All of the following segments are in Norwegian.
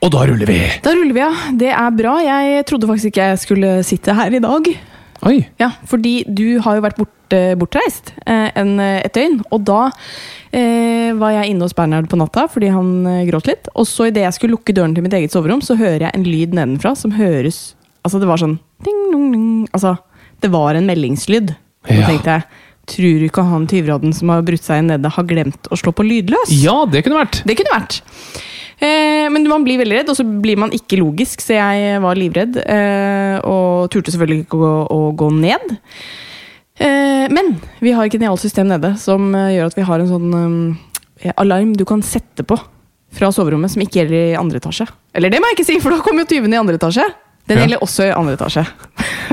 Og da ruller vi! Da ruller vi, ja. Det er bra. Jeg trodde faktisk ikke jeg skulle sitte her i dag. Oi. Ja, Fordi du har jo vært bort, bortreist eh, en, et døgn. Og da eh, var jeg inne hos Bernhard på natta fordi han eh, gråt litt. Og så idet jeg skulle lukke døren til mitt eget soverom, så hører jeg en lyd nedenfra som høres Altså, det var sånn ding, dong, ding. Altså, det var en meldingslyd. Og Ja. da tenkte jeg Tror du ikke han tyvradden som har brutt seg inn nede, har glemt å slå på lydløs? Ja, det kunne vært. Det kunne vært. Eh, men man blir veldig redd, og så blir man ikke logisk, så jeg var livredd. Eh, og turte selvfølgelig ikke å, gå- å gå ned. Eh, men vi har et genialt system nede som eh, gjør at vi har en sånn um, alarm du kan sette på fra soverommet, som ikke gjelder i andre etasje. Eller det må jeg ikke si, for da kommer jo tyvene i andre etasje. Den Ja. gjelder også i andre etasje.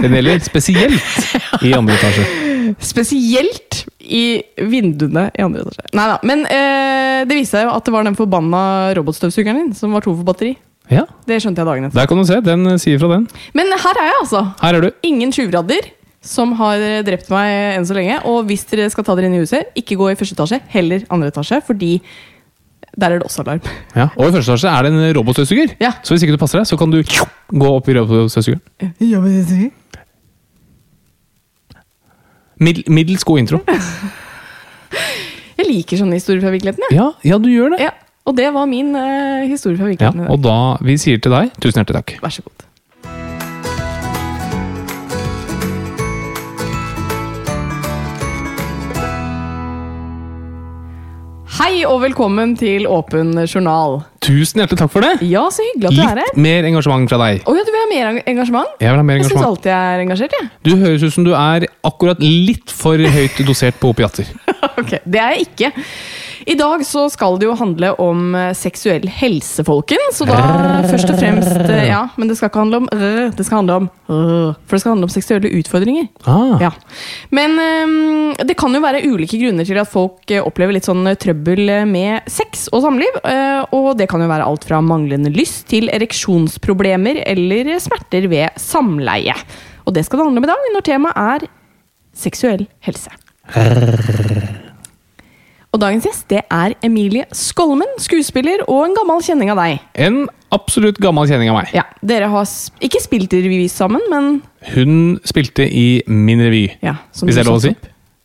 Den gjelder spesielt i andre etasje. Spesielt i vinduene i andre etasje. Nei da. Men eh, det viste seg jo at det var den forbanna robotstøvsugeren din som var tom for batteri. Ja, Det skjønte jeg dagen etter. Der kan du se. Den sier fra den. Men her er jeg, altså. Her er du. Ingen tjuvradder som har drept meg enn så lenge. Og hvis dere skal ta dere inn i huset, ikke gå i første etasje, heller andre etasje, fordi der er det også alarm. Ja. Og i første etasje er det en robotstøvsuger. Ja. Så hvis ikke du passer deg, så kan du gå opp i robotstøvsugeren. Mid middels god intro. Jeg liker sånne historier fra virkeligheten. Ja. Ja, ja, du gjør det. Ja. Og det var min eh, historie fra Ja, virkeligheten. i og da vi sier til deg tusen hjertelig takk. Vær så god. Hei og velkommen til Åpen journal. Tusen hjertelig takk for det. Ja, så hyggelig at du er her. Litt mer engasjement fra deg. Å ja, du vil ha mer eng- engasjement? Jeg vil ha mer Jeg syns engasjement. alltid jeg er engasjert, jeg. Du høres ut som du er akkurat litt for høyt dosert på opiater. Ok, Det er jeg ikke. I dag så skal det jo handle om eh, seksuell helse, folkens. Så da først og fremst eh, Ja, men det skal ikke handle om Det skal handle om For det skal handle om seksuelle utfordringer. Ah. Ja. Men eh, det kan jo være ulike grunner til at folk eh, opplever litt sånn trøbbel med sex og samliv. Og det kan jo være alt fra manglende lyst til ereksjonsproblemer eller smerter ved samleie. Og det skal det handle om i dag, når temaet er seksuell helse. Og dagens gjest det er Emilie Skolmen, skuespiller og en gammel kjenning av deg. En absolutt gammel kjenning av meg. Ja, Dere har sp ikke spilt i revy sammen, men Hun spilte i min revy. ja, som Hvis det er lov å si?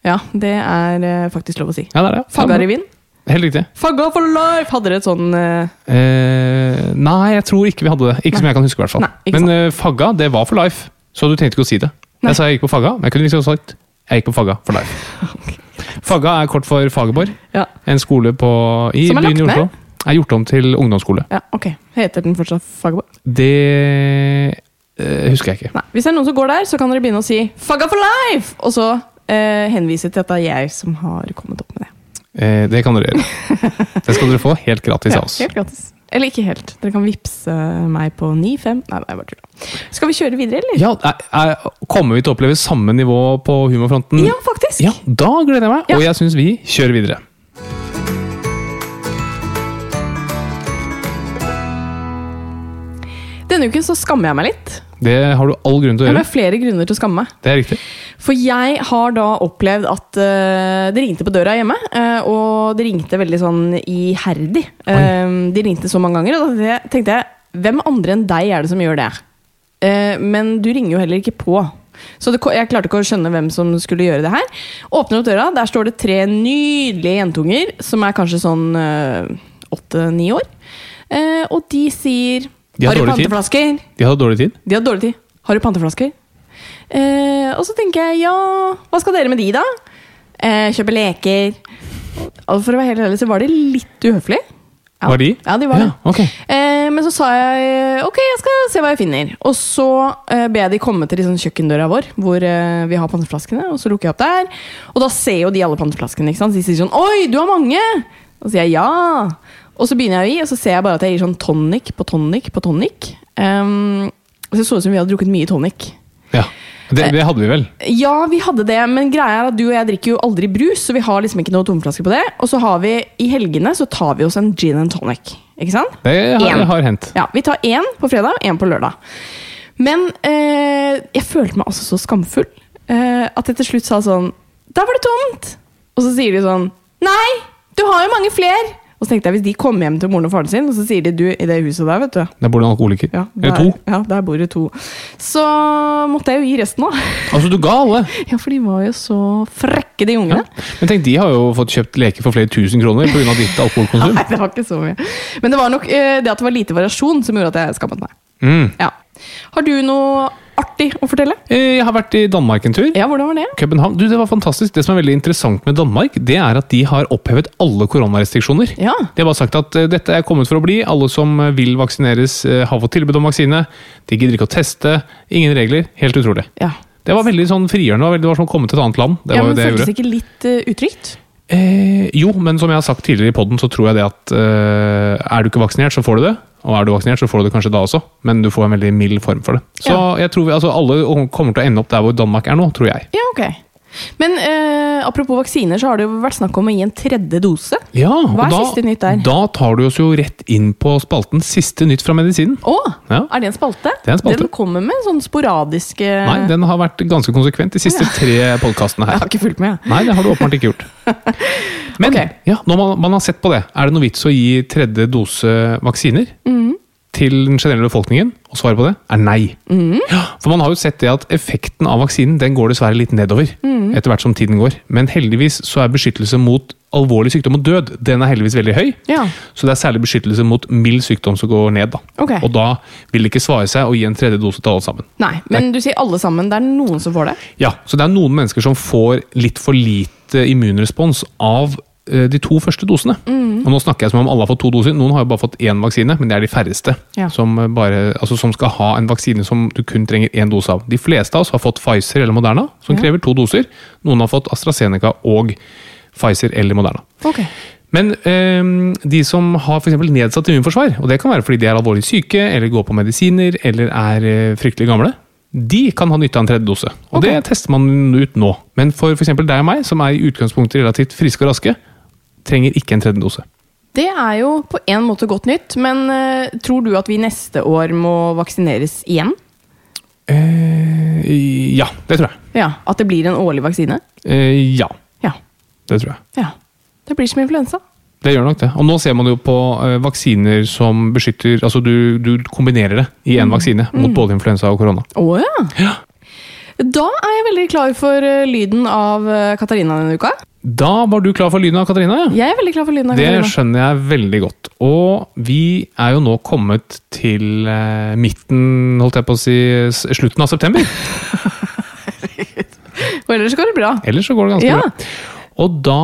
Ja, det er uh, faktisk lov å si. Ja, det er det. Fagga-revyen. Helt riktig. Fagga for life! Hadde dere et sånn uh... Eh, nei, jeg tror ikke vi hadde det. Ikke som jeg kan huske, i hvert fall. Nei, Men uh, Fagga, det var for life. Så du trengte ikke å si det. Nei. Jeg sa jeg gikk på Fagga, men jeg kunne liksom sagt jeg gikk på Fagga for life. Fagga er kort for Fagerborg. Ja. En skole på, i Som er byen i lagt Oslo. ned? Er gjort om til ungdomsskole. ja, ok. Heter den fortsatt Fagerborg? Det eh, husker jeg ikke. Nei. Hvis det er noen som går der, så kan dere begynne å si 'Fagga for life!' Og så eh, henvise til at det er jeg som har kommet opp med det. Eh, det kan dere gjøre. Det skal dere få helt gratis av oss. helt gratis. Eller ikke helt. Dere kan vippse meg på 95. Nei, nei, bare tulla. Skal vi kjøre videre, eller? Ja, er, er, Kommer vi til å oppleve samme nivå på humorfronten? Ja, faktisk. Ja, Da gleder jeg meg, Ja. og jeg syns vi kjører videre. Denne uken så skammer jeg meg litt. Det har du all grunn til å gjøre. Det har flere grunner til å skamme meg. Det er riktig. For jeg har da opplevd at uh, det ringte på døra hjemme, uh, og det ringte veldig sånn iherdig. Uh, de ringte så mange ganger, og da tenkte jeg hvem andre enn deg er det som gjør det? Uh, men du ringer jo heller ikke på. Så det, jeg klarte ikke å skjønne hvem som skulle gjøre det her. Åpner opp døra, der står det tre nydelige jentunger som er kanskje sånn åtte-ni år. Og de sier De har Har du panteflasker? De hadde dårlig tid. De har dårlig tid. Har du panteflasker? Eh, og så tenker jeg, ja, hva skal dere med de, da? Eh, kjøpe leker. Og for å være helt ærlig, så var de litt uhøflige. Ja. Var de? Ja, de var. Ja, okay. Eh, men så sa jeg ok, jeg skal se hva jeg finner. Og så eh, ber jeg de komme til liksom, kjøkkendøra vår, hvor eh, vi har panteflaskene. Og så lukker jeg opp der. Og da ser jo de alle panteflaskene. ikke sant? Så de sier sånn Oi, du har mange! Og så sier jeg ja. Og så begynner jeg å gi, og så ser jeg bare at jeg gir sånn tonic på tonic på tonic. Um, og så så ut som vi hadde drukket mye tonic. Ja. Det, det hadde vi vel. Ja, vi hadde det, men greia er at du og jeg drikker jo aldri brus, så vi har liksom ikke noe tomflaske på det. Og så har vi i helgene så tar vi oss en gin and tonic. Ikke sant? Det har, En. har hendt. Ja, Vi tar én på fredag og én på lørdag. Men eh, jeg følte meg altså så skamfull eh, at jeg til slutt sa sånn Da var det tomt! Og så sier de sånn Nei, du har jo mange fler! Og så tenkte jeg hvis de kommer hjem til moren og faren sin, og så sier de du i det huset der, vet du Der bor det en alkoholiker. ja, Eller der, to. Ja, der bor det to. Så måtte jeg jo gi resten, da. Altså, du ga alle! Ja, for de var jo så frekke, de ungene. Men tenk, de har jo fått kjøpt leker for flere tusen kroner pga. ditt alkoholkonsum. Nei, det var ikke så mye. Men det var nok eh, det at det var lite variasjon som gjorde at jeg skammet meg. Mm. Ja. Har du noe artig å fortelle? Eh, Jeg har vært i Danmark en tur. Ja, hvordan var det? København. Du, det var fantastisk. Det som er veldig interessant med Danmark, det er at de har opphevet alle koronarestriksjoner. Ja. De har bare sagt at eh, dette er kommet for å bli. Alle som eh, vil vaksineres, har fått tilbud om vaksine. De gidder ikke å teste. Ingen regler. Helt utrolig. Ja. Det var veldig sånn frigjørende. Det var som å komme til et annet land. Det ja, men det Føltes det ikke litt uh, utrygt? Eh, jo, men som jeg har sagt tidligere i podden, så tror jeg det at eh, er du ikke vaksinert, så får du det. Og er du vaksinert, så får du det kanskje da også, men du får en veldig mild form for det. Så Ja. jeg tror vi, altså alle kommer til å ende opp der hvor Danmark er nå, tror jeg. Ja, ok. Men eh, apropos vaksiner, så har det jo vært snakk om å gi en tredje dose. Ja, Hva er da, siste nytt der? Da tar du oss jo rett inn på spalten Siste nytt fra medisinen. Å! Ja. Er det en spalte? Det er en spalte. Den kommer med sånn sporadiske Nei, den har vært ganske konsekvent de siste tre podkastene Jeg har ikke fulgt med. jeg. Nei, det har du åpenbart ikke gjort. Men okay. ja, når man, man har sett på det, er det noe vits å gi tredje dose vaksiner Mhm. Til den generelle befolkningen? Og svaret på det er nei. Mm. For man har jo sett det at effekten av vaksinen den går dessverre litt nedover mm. etter hvert som tiden går. Men heldigvis så er beskyttelse mot alvorlig sykdom og død den er heldigvis veldig høy. Ja. Så det er særlig beskyttelse mot mild sykdom som går ned. da. Okay. Og da vil det ikke svare seg å gi en tredje dose til alle sammen. Nei, men du sier alle sammen. Det er noen som får det? Ja, Så det er noen mennesker som får litt for lite immunrespons av de to første dosene. Mm. Og Nå snakker jeg som om alle har fått to doser. Noen har jo bare fått én vaksine, men det er de færreste. Ja. Som, eh, bare, altså, som skal ha en vaksine som du kun trenger én dose av. De fleste av oss har fått Pfizer eller Moderna, som krever to doser. Noen har fått AstraZeneca og Pfizer eller Moderna. Okay. Men eh, de som har for eksempel nedsatt immunforsvar, og det kan være fordi de er alvorlig syke, eller går på medisiner, eller er eh, fryktelig gamle, de kan ha nytte av en tredje dose. Og okay. det tester man ut nå. Men for f.eks. deg og meg, som er i utgangspunktet relativt friske og raske, trenger ikke en tredje dose. Det er jo på en måte godt nytt, men uh, tror du at vi neste år må vaksineres igjen? Uh, ja, det tror jeg. Ja, At det blir en årlig vaksine? Uh, ja, Ja. det tror jeg. ja. Det blir som influensa. Det gjør nok det. Og nå ser man jo på vaksiner som beskytter Altså du, du kombinerer det i én vaksine mot både influensa og korona. Oh, ja. Ja. Da er jeg veldig klar for lyden av Katarina denne uka. Da var du klar for lyden av Katarina? Jeg er veldig klar for lyden av Det Katarina. skjønner jeg veldig godt. Og vi er jo nå kommet til eh, midten, holdt jeg på å si, slutten av september. Og ellers går det bra. Ellers så går det ganske Ja. bra. Og da,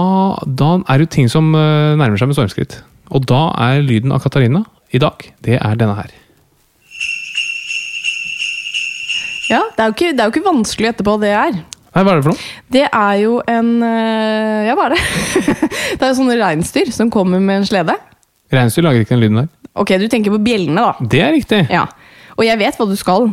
da er det ting som eh, nærmer seg med stormskritt. Og da er lyden av Katarina i dag, det er denne her. Ja, det er, jo ikke, det er jo ikke vanskelig å gjette på det er. Nei, hva er det for noe? Det er jo en eh, Ja, hva er det? det er jo sånne reinsdyr som kommer med en slede. Reinsdyr lager ikke den lyden der. Ok, du tenker på bjellene, da. Det er riktig. Ja. Og jeg vet hva du skal.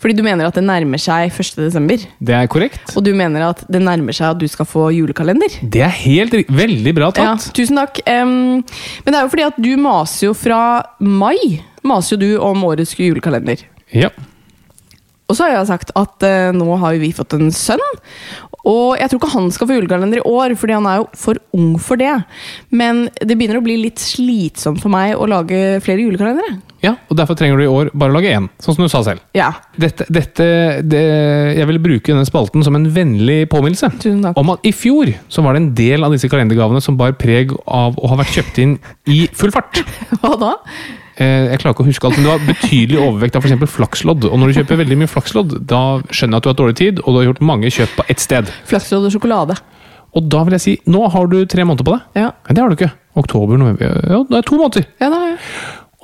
Fordi du mener at det nærmer seg 1. desember. Det er korrekt. Og du mener at det nærmer seg at du skal få julekalender. Det er helt Veldig bra Ja, tatt. tusen takk. Um, men det er jo fordi at du maser jo fra mai maser jo du om årets julekalender. Ja. Og så har jeg sagt at eh, nå har jo vi fått en sønn. Og jeg tror ikke han skal få julekalender i år, fordi han er jo for ung for det. Men det begynner å bli litt slitsomt for meg å lage flere julekalendere. Ja, og Derfor trenger du i år bare å lage én, sånn som du sa selv. Ja, Dette, dette det, Jeg vil bruke denne spalten som en vennlig påminnelse Tusen takk. om at i fjor så var det en del av disse kalendergavene som bar preg av å ha vært kjøpt inn i full fart. Hva da? Eh, Jeg klarer ikke å huske alt, men det var betydelig overvekt av eksempel flakslodd. Og når du kjøper veldig mye flakslodd, da skjønner jeg at du har dårlig tid, og du har gjort mange kjøp på ett sted. Flakslodd og sjokolade. Og da vil jeg si, nå har du tre måneder på deg. Ja. Men det har du ikke. Oktober, november Ja, det er to måneder. Ja, det har jeg.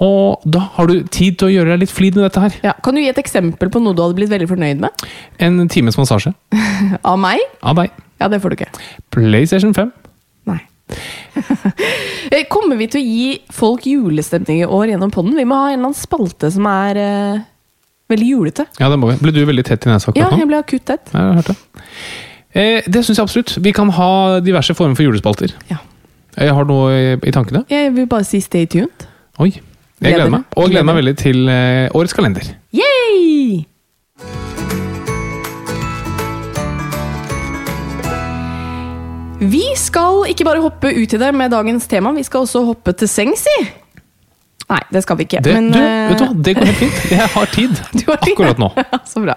Og da har du tid til å gjøre deg litt flid med dette her. Ja. Kan du gi et eksempel på noe du hadde blitt veldig fornøyd med? En times massasje Av meg? av deg. Ja, det får du ikke. PlayStation 5. Eh, Kommer vi til å gi folk julestemning i år gjennom podden? Vi må ha en eller annen spalte som er eh, veldig julete. Ja, det må vi. Ble du veldig tett i nesa Ja, akkurat nå? jeg ble akutt tett. Ja, jeg hørte det. Eh, det syns jeg absolutt. Vi kan ha diverse former for julespalter. Ja. Jeg har noe i, i tankene. Jeg vil bare si stay tuned. Oi. Jeg Gleder gleder meg. meg. Og gleder meg veldig til eh, årets kalender. Yay! Vi skal ikke bare hoppe ut i det med dagens tema, vi skal også hoppe til sengs i. Nei, det skal vi ikke. Det, men, du, eh, vet du? Det går helt fint. Jeg har tid Du har akkurat nå. Ja, så bra.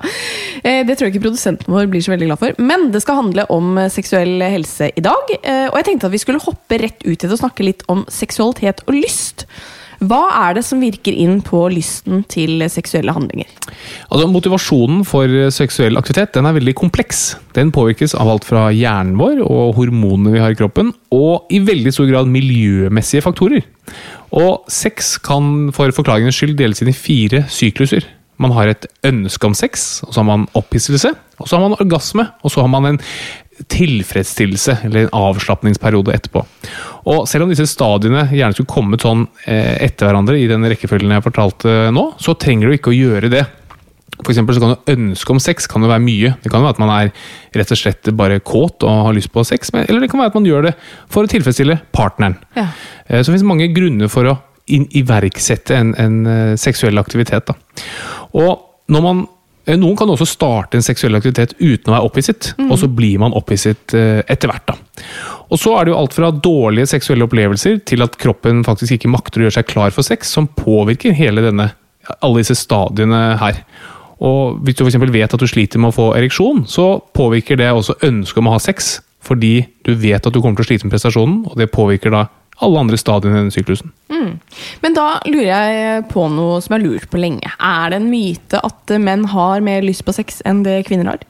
Eh, Det tror jeg ikke produsenten vår blir så veldig glad for. Men det skal handle om eh, seksuell helse i dag. Og jeg tenkte at vi skulle hoppe rett ut i det og snakke litt om seksualitet og lyst. Hva er det som virker inn på lysten til seksuelle handlinger? Altså, Motivasjonen for seksuell aktivitet den er veldig kompleks. Den påvirkes av alt fra hjernen vår og hormonene vi har i kroppen, og i veldig stor grad miljømessige faktorer. Og sex kan for forklaringens skyld deles inn i fire sykluser. Man har et ønske om sex, og så har man opphisselse, og så har man orgasme, og så har man en tilfredsstillelse, eller en avslapningsperiode etterpå. Og selv om disse stadiene gjerne skulle kommet sånn eh, etter hverandre i den rekkefølgen jeg fortalte nå, så trenger du ikke å gjøre det. For så kan du ønske om sex kan jo være mye. Det kan jo være at man er rett og slett bare kåt og har lyst på sex, men, eller det kan være at man gjør det for å tilfredsstille partneren. Ja. Eh, Så det finnes mange grunner for å iverksette en, en eh, seksuell aktivitet. Da. Og når man eh, noen kan også starte en seksuell aktivitet uten å være opphisset, og så blir man opphisset eh, etter hvert. Da. Og så er det jo alt fra dårlige seksuelle opplevelser til at kroppen faktisk ikke makter å gjøre seg klar for sex, som påvirker hele denne, alle disse stadiene her. Og hvis du eksempel vet at du sliter med å få ereksjon, så påvirker det også ønsket om å ha sex, fordi du vet at du kommer til å slite med prestasjonen, og det påvirker da alle andre stadiene i denne syklusen. Men da lurer jeg på noe som jeg har lurt på lenge. Er det en myte at menn har mer lyst på sex enn det kvinner har?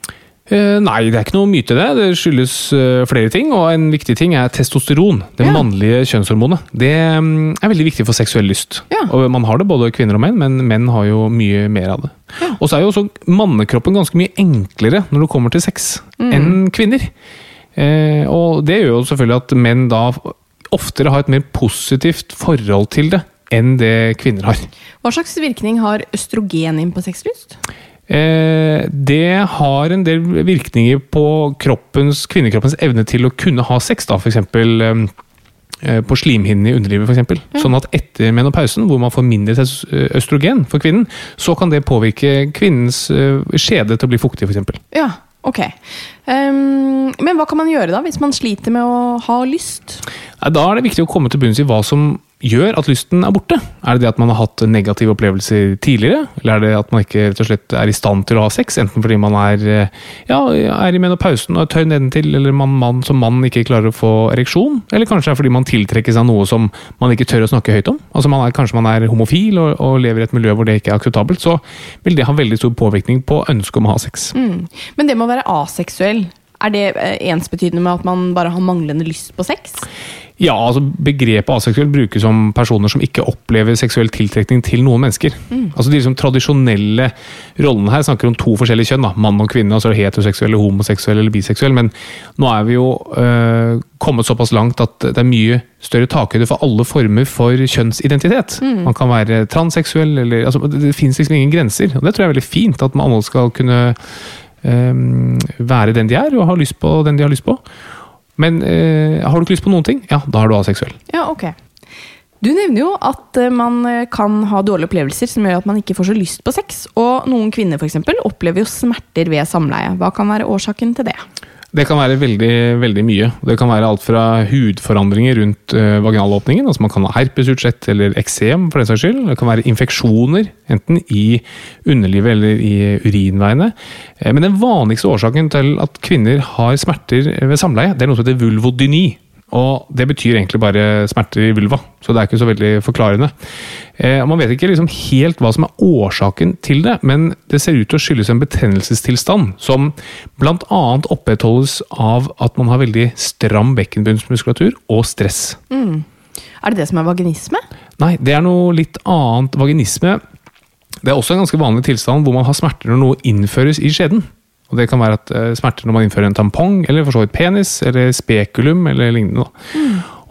Eh, nei, det er ikke noe myte det. Det skyldes eh, flere ting, og en viktig ting er testosteron. Det Ja. mannlige kjønnshormonet. Det mm, er veldig viktig for seksuell lyst. Ja. Og man har det både kvinner og menn, men menn har jo mye mer av det. Og så er jo også mannekroppen ganske mye enklere når det kommer til sex, enn kvinner. Eh, og det gjør jo selvfølgelig at menn da oftere har et mer positivt forhold til det enn det kvinner har. Hva slags virkning har østrogen inn på sexlyst? Eh, det har en del virkninger på kroppens, kvinnekroppens evne til å kunne ha sex, da, for eksempel eh, på slimhinnene i underlivet, f.eks. eksempel. Sånn at etter menopausen, hvor man får mindre østrogen for kvinnen, så kan det påvirke kvinnens eh, skjede til å bli fuktig, for eksempel. Ja, ok. Um, men hva kan man gjøre da, hvis man sliter med å ha lyst? Da er det viktig å komme til bunns i hva som gjør at lysten er borte. Er det det at man har hatt negative opplevelser tidligere, eller er det at man ikke rett og slett er i stand til å ha sex, enten fordi man er, eh, ja, er i menopausen og er tørr nedentil, eller man, man som mann ikke klarer å få ereksjon, eller kanskje det fordi man tiltrekkes av noe som man ikke tør å snakke høyt om. Altså man er, Kanskje man er homofil og, og lever i et miljø hvor det ikke er akseptabelt, så vil det ha veldig stor påvirkning på ønsket om å ha sex. Men det med å være aseksuell, er det eh, ensbetydende med at man bare har manglende lyst på sex? Ja, altså Begrepet aseksuell brukes om personer som ikke opplever seksuell tiltrekning til noen mennesker. Altså De liksom tradisjonelle rollene her snakker om to forskjellige kjønn. da, Mann og kvinne, altså heteroseksuell, homoseksuell eller biseksuell. Men nå er vi jo øh, kommet såpass langt at det er mye større takhøyde for alle former for kjønnsidentitet. Man kan være transseksuell, eller altså, Det, det fins liksom ingen grenser. og Det tror jeg er veldig fint, at man alle skal kunne være den de er, og ha lyst på den de har lyst på. Men eh, har du ikke lyst på noen ting, ja, da er du aseksuell. Ja, ok. Du nevner jo at eh, man eh, kan ha dårlige opplevelser som gjør at man ikke får så lyst på sex. Og noen kvinner for eksempel, opplever jo smerter ved samleie. Hva kan være årsaken til det? Det kan være veldig, veldig mye. Det kan være alt fra hudforandringer rundt uh, vaginalåpningen, altså man kan ha herpesutslett eller eksem for den saks skyld. Det kan være infeksjoner, enten i underlivet eller i urinveiene. Eh, Men den vanligste årsaken til at kvinner har smerter ved samleie, det er noe som heter vulvodyni. Og det betyr egentlig bare smerter i vulva, så det er ikke så veldig forklarende. Eh, man vet ikke liksom helt hva som er årsaken til det, men det ser ut til å skyldes en betennelsestilstand som bl.a. opprettholdes av at man har veldig stram bekkenbunnsmuskulatur og stress. Er det det som er vaginisme? Nei, det er noe litt annet. Vaginisme det er også en ganske vanlig tilstand hvor man har smerter når noe innføres i skjeden. Og Det kan være at eh, smerter når man innfører en tampong, eller for så vidt penis, eller spekulum, eller lignende. da.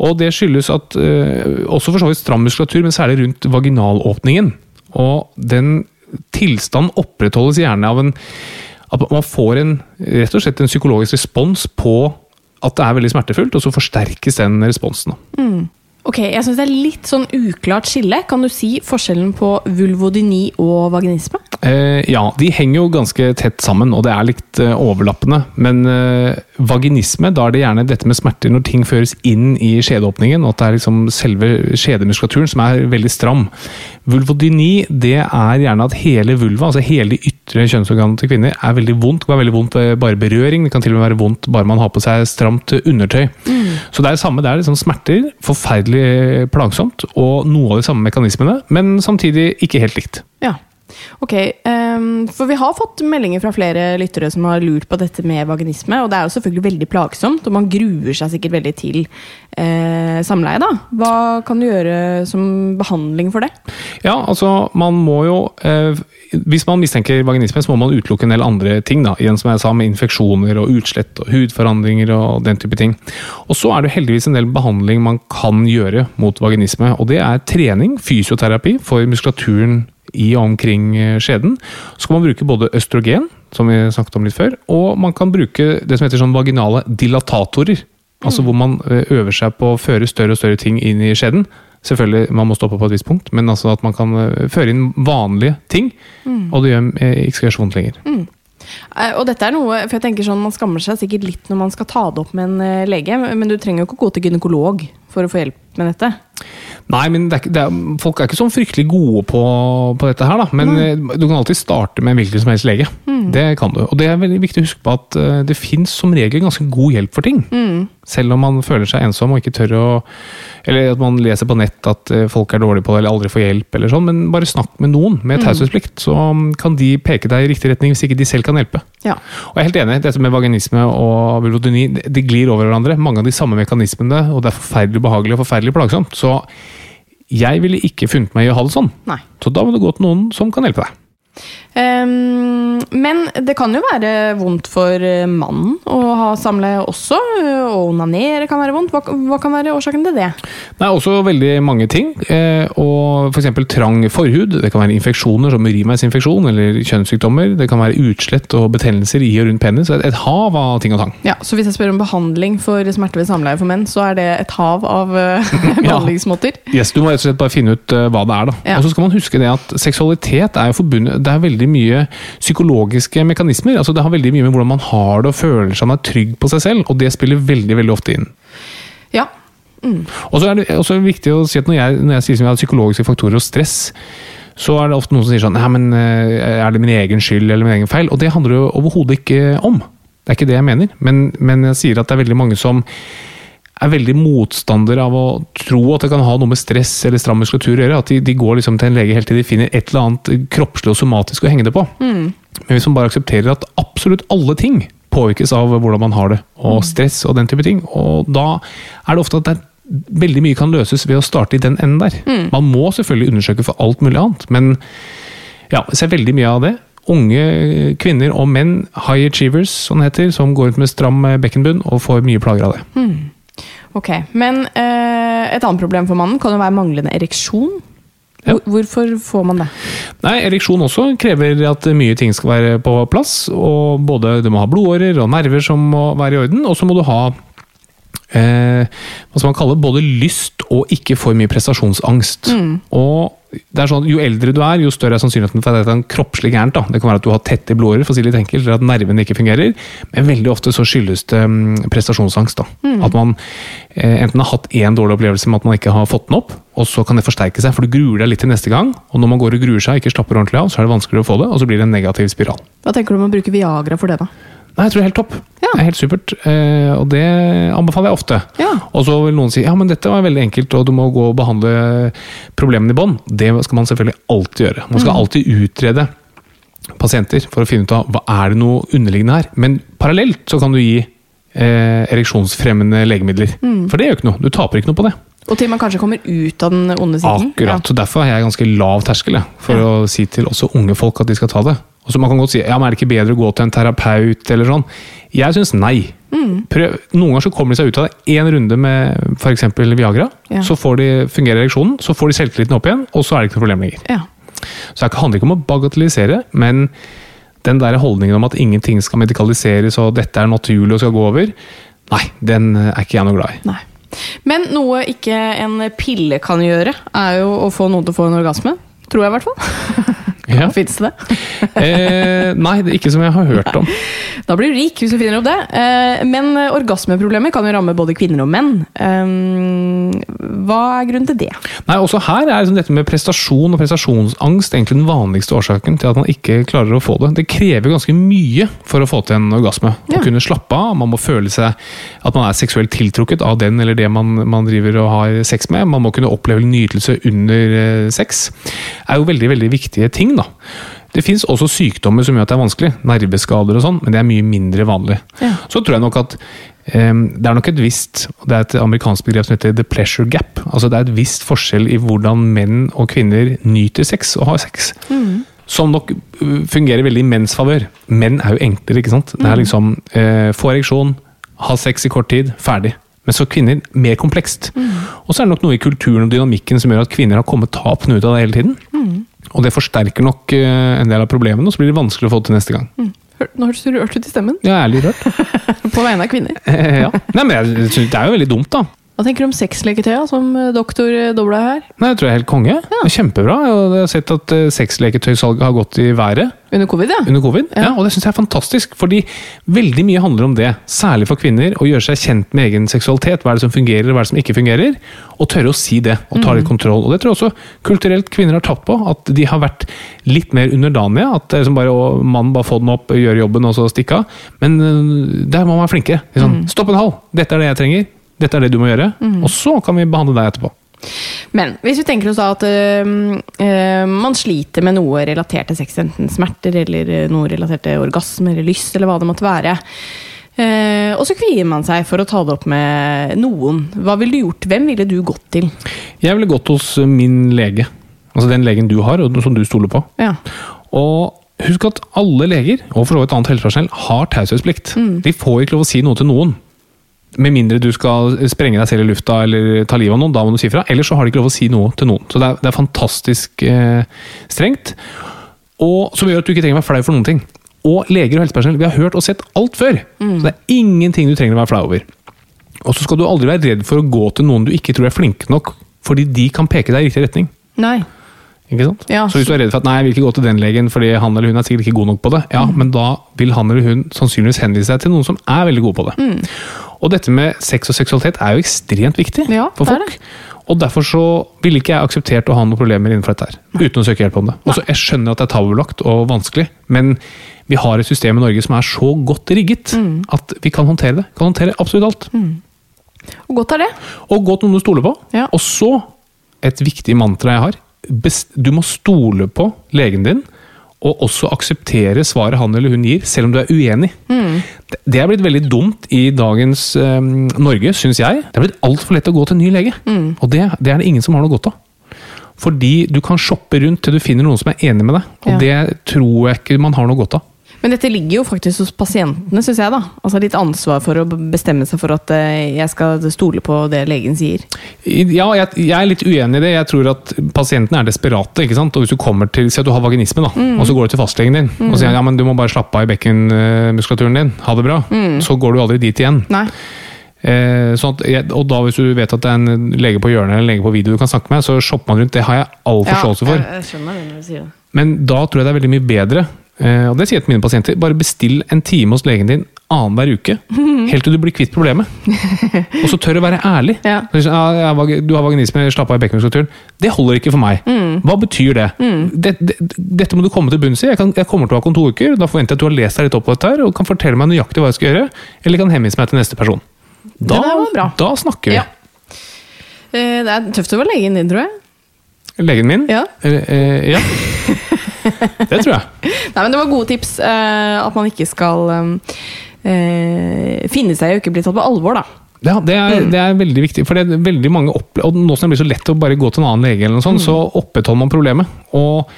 Og det skyldes at eh, også for så vidt stram muskulatur, men særlig rundt vaginalåpningen. Og den tilstanden opprettholdes gjerne av en At man får en, rett og slett en psykologisk respons på at det er veldig smertefullt, og så forsterkes den responsen. da. Ok, jeg synes det er litt sånn uklart skille. Kan du si forskjellen på vulvodyni og vaginisme? Eh, ja, de henger jo ganske tett sammen, og det er litt eh, overlappende. Men eh, vaginisme, da er det gjerne dette med smerter når ting føres inn i skjedeåpningen, og at det er liksom selve skjedemuskulaturen som er veldig stram. Vulvodyni, det er gjerne at hele vulva, altså hele de ytre kjønnsorganene til kvinner, er veldig vondt. Det kan være veldig vondt ved bare berøring, det kan til og med være vondt bare man har på seg stramt undertøy. Så det er det samme, det er liksom smerter, forferdelig plagsomt, og noe av de samme mekanismene, men samtidig ikke helt likt. Ja. Ok, um, for vi har fått meldinger fra flere lyttere som har lurt på dette med vaginisme, og det er jo selvfølgelig veldig plagsomt, og man gruer seg sikkert veldig til eh, samleie, da. Hva kan du gjøre som behandling for det? Ja, altså man må jo eh, Hvis man mistenker vaginisme, så må man utelukke en del andre ting. da, igjen som jeg sa Med infeksjoner og utslett og hudforandringer og den type ting. Og så er det heldigvis en del behandling man kan gjøre mot vaginisme. Og det er trening, fysioterapi, for muskulaturen i og omkring eh, skjeden. Så kan man bruke både østrogen, som vi snakket om litt før, og man kan bruke det som heter sånn vaginale dilatatorer. Altså hvor man eh, øver seg på å føre større og større ting inn i skjeden. Selvfølgelig, man må stoppe på et visst punkt, men altså at man kan eh, føre inn vanlige ting. Og det gjør ikke så vondt lenger. Mm. Og dette er noe, for jeg tenker sånn, Man skammer seg sikkert litt når man skal ta det opp med en lege, men du trenger jo ikke gå til gynekolog for å få hjelp med dette. Nei, men er, ikke- er, folk er ikke sånn fryktelig gode på, på dette her, da. Men eh, du kan alltid starte med en hvilken som helst lege. Det kan du. Og det er veldig viktig å huske på at eh, det fins som regel ganske god hjelp for ting. Selv om man føler seg ensom og ikke tør å Eller at man leser på nett at eh, folk er dårlige på det eller aldri får hjelp, eller sånn. Men bare snakk med noen med taushetsplikt, så mm, kan de peke deg i riktig retning hvis ikke de selv kan hjelpe. Ja. Og jeg er helt enig, dette med vaginisme og vulvodyni, det- de glir over hverandre. Mange av de samme mekanismene, og det er forferdelig ubehagelig og forferdelig plagsomt. Så jeg ville ikke funnet meg i å ha det sånn. Nei. Så da må du gå til noen som kan hjelpe deg. Ehm, men det kan jo være vondt for eh, mannen å ha samleie også. eh, Å onanere kan være vondt. Hva, hva kan være årsaken til det? Det er også veldig mange ting. Eh, og F.eks. trang forhud. Det kan være infeksjoner som urinveisinfeksjon eller kjønnssykdommer. Det kan være utslett og betennelser i og rundt penis. Et, et hav av ting og tang. Ja, Så hvis jeg spør om behandling for smerte ved samleie for menn, så er det et hav av behandlingsmåter? behandlingsmåter? Yes, Du må rett og slett bare finne ut eh, hva det er. da. Ja. Og så skal man huske det at seksualitet er jo forbundet Det er veldig mye psykologiske mekanismer. altså Det har veldig mye med hvordan man har det og føler seg man er trygg på seg selv, og det spiller veldig veldig ofte inn. Ja. Og så er det også viktig å si at når jeg, når jeg sier som jeg har psykologiske faktorer og stress, så er det ofte noen som sier sånn Nei, men eh, er det min egen skyld eller min egen feil? Og det handler jo overhodet ikke om. Det er ikke det jeg mener. Men, men jeg sier at det er veldig mange som er veldig motstander av å tro at det kan ha noe med stress eller stram muskulatur å gjøre. At de, de går liksom til en lege helt til de finner et eller annet kroppslig og somatisk å henge det på. Men hvis man bare aksepterer at absolutt alle ting påvirkes av hvordan man har det, og stress og den type ting, og da er det ofte at det er veldig mye kan løses ved å starte i den enden der. Man må selvfølgelig undersøke for alt mulig annet, men ja, jeg ser veldig mye av det. Unge kvinner og menn, high achievers, som det heter, som går ut med stram bekkenbunn og får mye plager av det. Ok, Men eh, et annet problem for mannen kan jo være manglende ereksjon. Ja. Hvorfor får man det? Nei, Ereksjon også krever at mye ting skal være på plass. og både Du må ha blodårer og nerver som må være i orden, og så må du ha eh, hva skal man kalle både lyst og ikke for mye prestasjonsangst. Og det er sånn, Jo eldre du er, jo større er sannsynligheten for at det er en kroppslig gærent. da. Det kan være at du har tette blodårer, for å si litt enkelt, eller at nervene ikke fungerer. Men veldig ofte så skyldes det mm, prestasjonsangst. da. At man eh, enten har hatt én dårlig opplevelse med at man ikke har fått den opp, og så kan det forsterke seg, for du gruer deg litt til neste gang. Og når man går og gruer seg og ikke slapper ordentlig av, så er det vanskeligere å få det, og så blir det en negativ spiral. Hva tenker du om å bruke Viagra for det, da? Nei, jeg tror det er helt topp. Ja. Det er helt supert, eh, og det anbefaler jeg ofte. Ja. Og så vil noen si ja, men dette var veldig enkelt, og du må gå og behandle problemene i bånn. Det skal man selvfølgelig alltid gjøre. Man skal alltid utrede pasienter for å finne ut av hva er det noe underliggende her. Men parallelt så kan du gi eh, ereksjonsfremmende legemidler. For det gjør ikke noe. Du taper ikke noe på det. Og til man kanskje kommer ut av den onde siden? Akkurat, så Derfor har jeg ganske lav terskel for for å si til også unge folk at de skal ta det. Og så Man kan godt si ja, men er det ikke bedre å gå til en terapeut eller sånn. Jeg syns nei. Prøv. Noen ganger så kommer de seg ut av det. Én runde med f.eks. Viagra, Ja. så får de fungerer ereksjonen, så får de selvtilliten opp igjen, og så er det ikke noe problem lenger. Ja. Så det handler ikke om å bagatellisere, men den der holdningen om at ingenting skal medikaliseres og dette er naturlig og skal gå over, nei, den er ikke jeg noe glad i. Nei. Men noe ikke en pille kan gjøre, er jo å få noen til å få en orgasme. Tror jeg, i hvert fall. Ja. Fins det? Eh, nei, det er ikke som jeg har hørt om. Da blir du rik hvis du finner opp det. Eh, Men orgasmeproblemer kan jo ramme både kvinner og menn. Eh, Hva er grunnen til det? Nei, også her er liksom dette med prestasjon og prestasjonsangst egentlig den vanligste årsaken til at man ikke klarer å få det. Det krever ganske mye for å få til en orgasme. Ja. Å kunne slappe av, man må føle seg at man er seksuelt tiltrukket av den eller det man, man driver og har sex med. Man må kunne oppleve nytelse under sex. Det er jo veldig, veldig viktige ting, da. Det fins også sykdommer som gjør at det er vanskelig. Nerveskader og sånn, men det er mye mindre vanlig. Ja. Så tror jeg nok at um, det er nok et visst Det er et amerikansk begrep som heter the pleasure gap. Altså Det er et visst forskjell i hvordan menn og kvinner nyter sex og har sex. Som nok uh, fungerer veldig i menns favør. Menn er jo enklere, ikke sant. Det er liksom eh, få ereksjon, ha sex i kort tid, ferdig. Men så kvinner mer komplekst. Og så er det nok noe i kulturen og dynamikken som gjør at kvinner har kommet tapende ut av det hele tiden. Og det forsterker nok eh, en del av problemene, og så blir det vanskelig å få det til neste gang. Hør- Nå hørtes du rørt ut i stemmen. Er litt rørt. På vegne av kvinner. Eh, ja. Nei, men jeg synes Det er jo veldig dumt, da. Hva tenker du om sexleketøya som eh, doktor eh, Dobla her? Nei, Jeg tror jeg er helt konge. Det er Kjempebra. Jeg har sett at eh, sexleketøysalget har gått i været Under covid, ja? under covid. Ja. og det syns jeg er fantastisk. Fordi veldig mye handler om det, særlig for kvinner, å gjøre seg kjent med egen seksualitet. Hva er det som fungerer, hva er det som ikke fungerer? Og tørre å si det, og ta litt kontroll. Og det tror jeg også kulturelt kvinner har tatt på. At de har vært litt mer underdanige. At det er som bare, å, mannen bare få den opp, gjøre jobben og så stikke av. Men der må man være flinkere. Sånn, Stopp en hal! Dette er det jeg trenger. Dette er det du må gjøre. Og så kan vi behandle deg etterpå. Men hvis vi tenker oss da at øh, man sliter med noe relatert til sex, enten smerter eller øh, noe relatert til orgasme eller lyst, eller hva det måtte være. Eh, og så kvier man seg for å ta det opp med noen. Hva ville du gjort? Hvem ville du gått til? Jeg ville gått hos min lege. Altså den legen du har, og som du stoler på. Ja. Og husk at alle leger, og for så vidt annet helsepersonell, har taushetsplikt. De får ikke lov å si noe til noen. Med mindre du skal sprenge deg selv i lufta eller ta livet av noen. Da må du si fra. Ellers så har de ikke lov å si noe til noen. Så det er, det er fantastisk eh, strengt. Og som gjør at du ikke trenger å være flau for noen ting. Og leger og helsepersonell, vi har hørt og sett alt før. Så det er ingenting du trenger å være flau over. Og så skal du aldri være redd for å gå til noen du ikke tror er flinke nok, fordi de kan peke deg i riktig retning. Nei. Ikke sant? Ja. Så hvis du er redd for at nei, jeg vil ikke gå til den legen fordi han eller hun er sikkert ikke god nok på det, ja, Mm. men da vil han eller hun sannsynligvis henvise deg til noen som er veldig gode på det. Mm. Og dette med sex og seksualitet er jo ekstremt viktig Ja, for folk. Og derfor så ville ikke jeg akseptert å ha noen problemer innenfor dette her, uten å søke hjelp om det. Og så Jeg skjønner at det er tabubelagt og vanskelig, men vi har et system i Norge som er så godt rigget Mm. at vi kan håndtere det. Kan håndtere absolutt alt. Og godt er det. Og godt noen du stoler på. Ja. Og så, et viktig mantra jeg har, du må stole på legen din, og også akseptere svaret han eller hun gir, selv om du er uenig. Det, det er blitt veldig dumt i dagens eh, Norge, syns jeg. Det er blitt altfor lett å gå til en ny lege, og det, det er det ingen som har noe godt av. Fordi du kan shoppe rundt til du finner noen som er enig med deg, og Ja. det tror jeg ikke man har noe godt av. Men dette ligger jo faktisk hos pasientene, syns jeg. da. Altså Litt ansvar for å bestemme seg for at eh, jeg skal stole på det legen sier. Ja, jeg, jeg er litt uenig i det. Jeg tror at pasientene er desperate. ikke sant? Og hvis du kommer til, Si at du har vaginisme, da, og så går du til fastlegen din og sier ja, men du må bare slappe av i bekkenmuskulaturen din, ha det bra. Så går du aldri dit igjen. Nei. Eh, sånn at og da hvis du vet at det er en lege på hjørnet eller en lege på video du kan snakke med, så shopper man rundt. Det har jeg all forståelse for. Ja, jeg, jeg skjønner det når du sier det. Men da tror jeg det er veldig mye bedre, eh, og det sier jeg til mine pasienter, bare bestill en time hos legen din annenhver uke. Helt til du blir kvitt problemet. Og så tør du være ærlig. Ja. Så liksom, «Ja, jeg har vag- Du har vaginisme, slapp av i bekkenmuskulaturen. Det holder ikke for meg. Hva betyr det? Det, det? Dette må du komme til bunns i. Jeg, kommer til å ha om to uker. Da forventer jeg at du har lest deg litt opp på dette her, og kan fortelle meg nøyaktig hva jeg skal gjøre. Eller kan henvise meg til neste person. Da, da snakker vi. Ja. Eh, Det er tøft å være legen din, tror jeg. Legen min? Ja. Eh, eh, ja. Det tror jeg. Nei, men Det var gode tips. eh, at man ikke skal eh, finne seg i å ikke bli tatt på alvor, da. Ja, det er, det er veldig viktig. For det er veldig mange og nå som det blir så lett å bare gå til en annen lege, eller noe sånt, så opprettholder man problemet. Og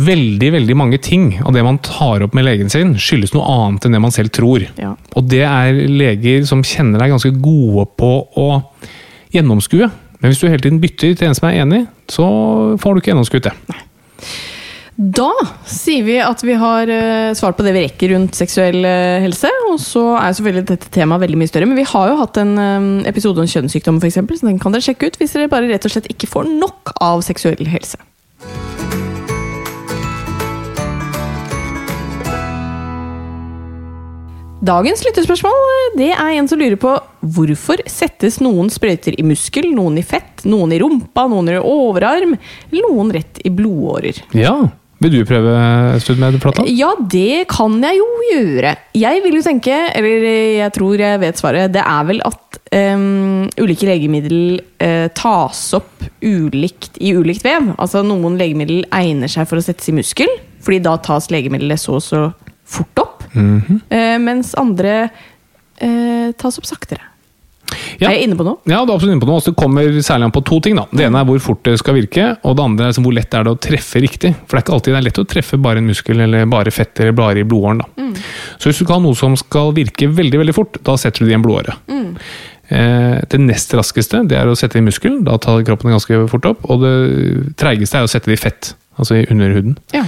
veldig veldig mange ting av det man tar opp med legen sin, skyldes noe annet enn det man selv tror. Ja. Og det er leger som kjenner deg ganske gode på å gjennomskue. Men hvis du hele tiden bytter til en som er enig, så får du ikke gjennomskuet det. Da sier vi at vi har eh, svart på det vi rekker rundt seksuell eh, helse. Og så er selvfølgelig dette temaet veldig mye større. Men vi har jo hatt en eh, episode om kjønnssykdommer, f.eks., så den kan dere sjekke ut hvis dere bare rett og slett ikke får nok av seksuell helse. Dagens lyttespørsmål det er en som lurer på hvorfor settes noen sprøyter i muskel, noen i fett, noen i rumpa, noen i overarm, noen rett i blodårer. Ja, Vil du prøve, Stud, med det, Flatland? Ja, det kan jeg jo gjøre. Jeg vil jo tenke, eller jeg tror jeg vet svaret, det er vel at um, ulike legemiddel uh, tas opp ulikt i ulikt vev. Altså noen legemiddel egner seg for å settes i muskel, fordi da tas legemiddelet så og så fort opp. eh, mens andre uh, tas opp saktere. Ja. Er jeg inne på noe? Ja, du er absolutt inne på noe. Altså, Det kommer særlig an på to ting. da. Det ene er hvor fort det skal virke, og det andre er liksom hvor lett er det å treffe riktig. For det er ikke alltid det er lett å treffe bare en muskel eller bare fett eller bare i blodåren. da. Så hvis du skal ha noe som skal virke veldig veldig fort, da setter du det i en blodåre. Eh, det nest raskeste det er å sette i muskel, da tar kroppen det ganske fort opp. Og det treigeste er å sette det i fett, altså i underhuden. Ja.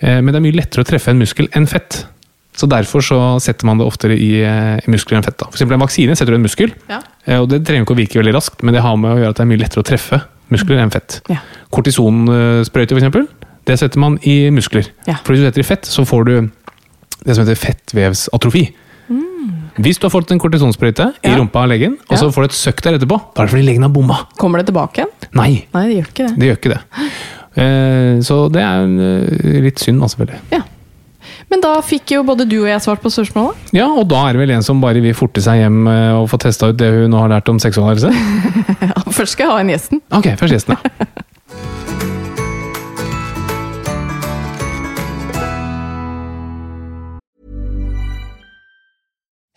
Eh, men det er mye lettere å treffe en muskel enn fett. Så derfor så setter man det oftere i, eh, i muskler enn fett. da. For en vaksine setter du en muskel, Ja. eh, og det trenger ikke å virke veldig raskt, men det har med å gjøre at det er mye lettere å treffe muskler enn fett. Ja. Kortisonsprøyte, eksempel, det setter man i muskler. Ja. For hvis du setter i fett, så får du det som heter fettvevsatrofi. Hvis du har fått en kortisonsprøyte i Mm. Rumpa av legen, og så Ja. får du et søkk der etterpå, da er det fordi legen har bomma. Kommer det tilbake igjen? Nei, Nei, det gjør ikke det. det gjør ikke det. Eh, Så det er litt synd, selvfølgelig. Ja. Men da fikk jo både du og jeg svart på spørsmålet. Ja, og da er det vel en som bare vil forte seg hjem eh, og få testa ut det hun nå har lært om seksualhelse? Ja, først skal jeg ha en gjesten. Ok, først gjesten, da.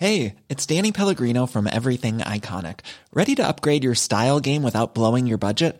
Hey, it's Danny Pellegrino from Everything Iconic. Ready to upgrade your style game without blowing your budget?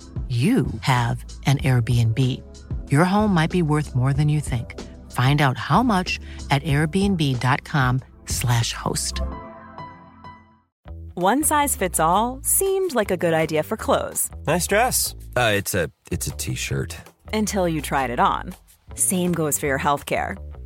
you have an Airbnb. Your home might be worth more than you think. Find out how much at airbnb.com/slash host. One size fits all seemed like a good idea for clothes Nice dress. Uh, it's a it's a t-shirt. until you tried it on. Same goes for your healthcare.